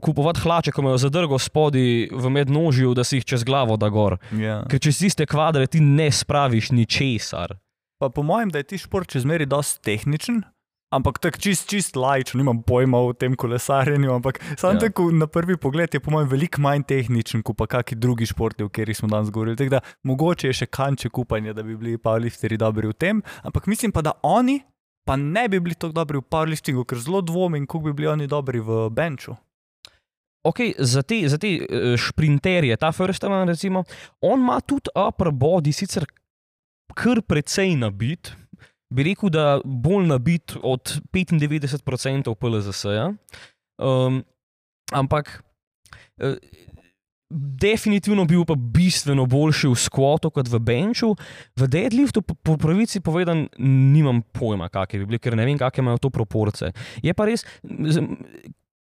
S1: kupovati hlače, ko imajo zadrgo spodaj v mednožju, da si jih čez glavo da gor.
S2: Ja.
S1: Ker čez tiste kvadre ti ne spraviš ničesar.
S2: Pa po mojem, da je ti šport še zmeraj dosti tehničen. Ampak tako čist, čist lajčen, nimam pojma o tem kolesarjenju, ampak sam
S1: Ja.
S2: ja. tako na prvi pogled je po mojem veliko manj tehničen kot pa kakšni drugi športi, o katerih smo danes govorili. Tako da mogoče je še kanček upanja, da bi bili powerlifteri dobri v tem, ampak mislim pa, da oni pa ne bi bili tako dobri v powerliftingu, ker zelo dvomim, kako bi bili oni dobri v benču.
S1: Ok, za te, za te eh, šprinterje, ta Firsterman, recimo, on ima tudi upper body, sicer kar precej nabit. Bi rekel, da bolj nabit od 95% PLZS-ja. Um, ampak eh, definitivno bil pa bistveno boljši v skvotu kot v benču. V deadliftu, po, pravici povedan, nimam pojma, kakšne bi bile, ker ne vem, kakšne imajo to proporce. Je pa res,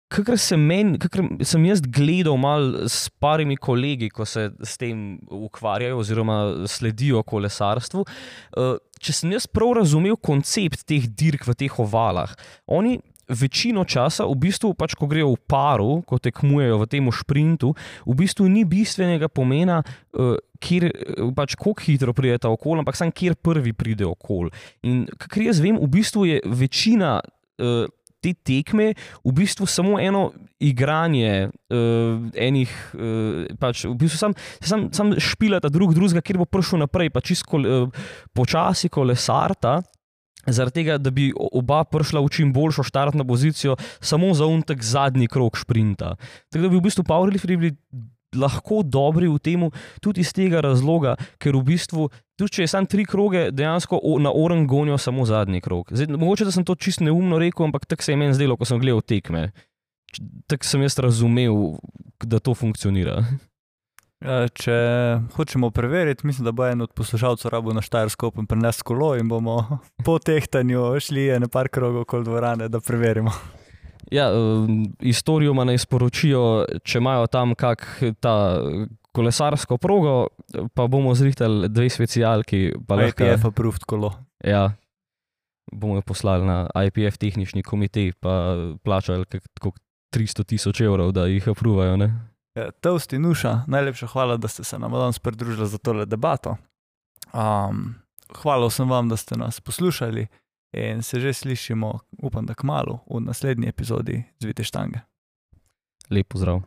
S1: Kakor sem, men, kakor sem jaz gledal malo s parimi kolegi, ko se s tem ukvarjajo oziroma sledijo kolesarstvu, eh, če sem jaz prav razumel koncept teh dirk v teh ovalah, oni večino časa, v bistvu, pač, ko grejo v paru, ko tekmujejo v tem sprintu, v bistvu ni bistvenega pomena, eh, kjer, eh, pač, kako hitro pridete okoli, ampak samo kjer prvi pride okoli. In kar jaz vem, v bistvu je večina. eh, Te tekme v bistvu samo eno igranje uh, enih, uh, pač v bistvu sam, sam, sam špilata drug drugega, kjer bo prišel naprej, pa čisto uh, počasi kolesarta. Zaradi tega, da bi oba prišla v čim boljšo štartno pozicijo, samo za untek zadnji krok šprinta. Tako da bi v bistvu powerlifteri bili lahko dobri v tem, tudi iz tega razloga, ker v bistvu, tudi če je samo tri kroge, dejansko na oren gonijo samo zadnji krok. Zdaj, mogoče, da sem to čisto neumno rekel, ampak tako se je meni zdelo, ko sem gledal tekme. Tako sem jaz razumel, da to funkcionira.
S2: Ja, Če hočemo preveriti, mislim, da bo en od poslušalcev rabo na Štajersko in prenes kolo in bomo [laughs] po tehtanju šli ene par krogov okoli dvorane, da preverimo.
S1: Ja, um, Istorijoma naj sporočijo, če imajo tam kak ta kolesarsko progo, pa bomo zrihtali dve specialki.
S2: IPF approved kolo.
S1: Ja, bomo jo poslali na IPF tehnični komitej, pa plačali kako 300 tisoč evrov, da jih apruvajo. Ne?
S2: Ja, Toast in Nuša, najlepša hvala, da ste se nam danes pridružili za tole debato. Um, hvala vsem vam, da ste nas poslušali in se že slišimo, upam, da kmalo v naslednji epizodi Zvite štange.
S1: Lep pozdrav.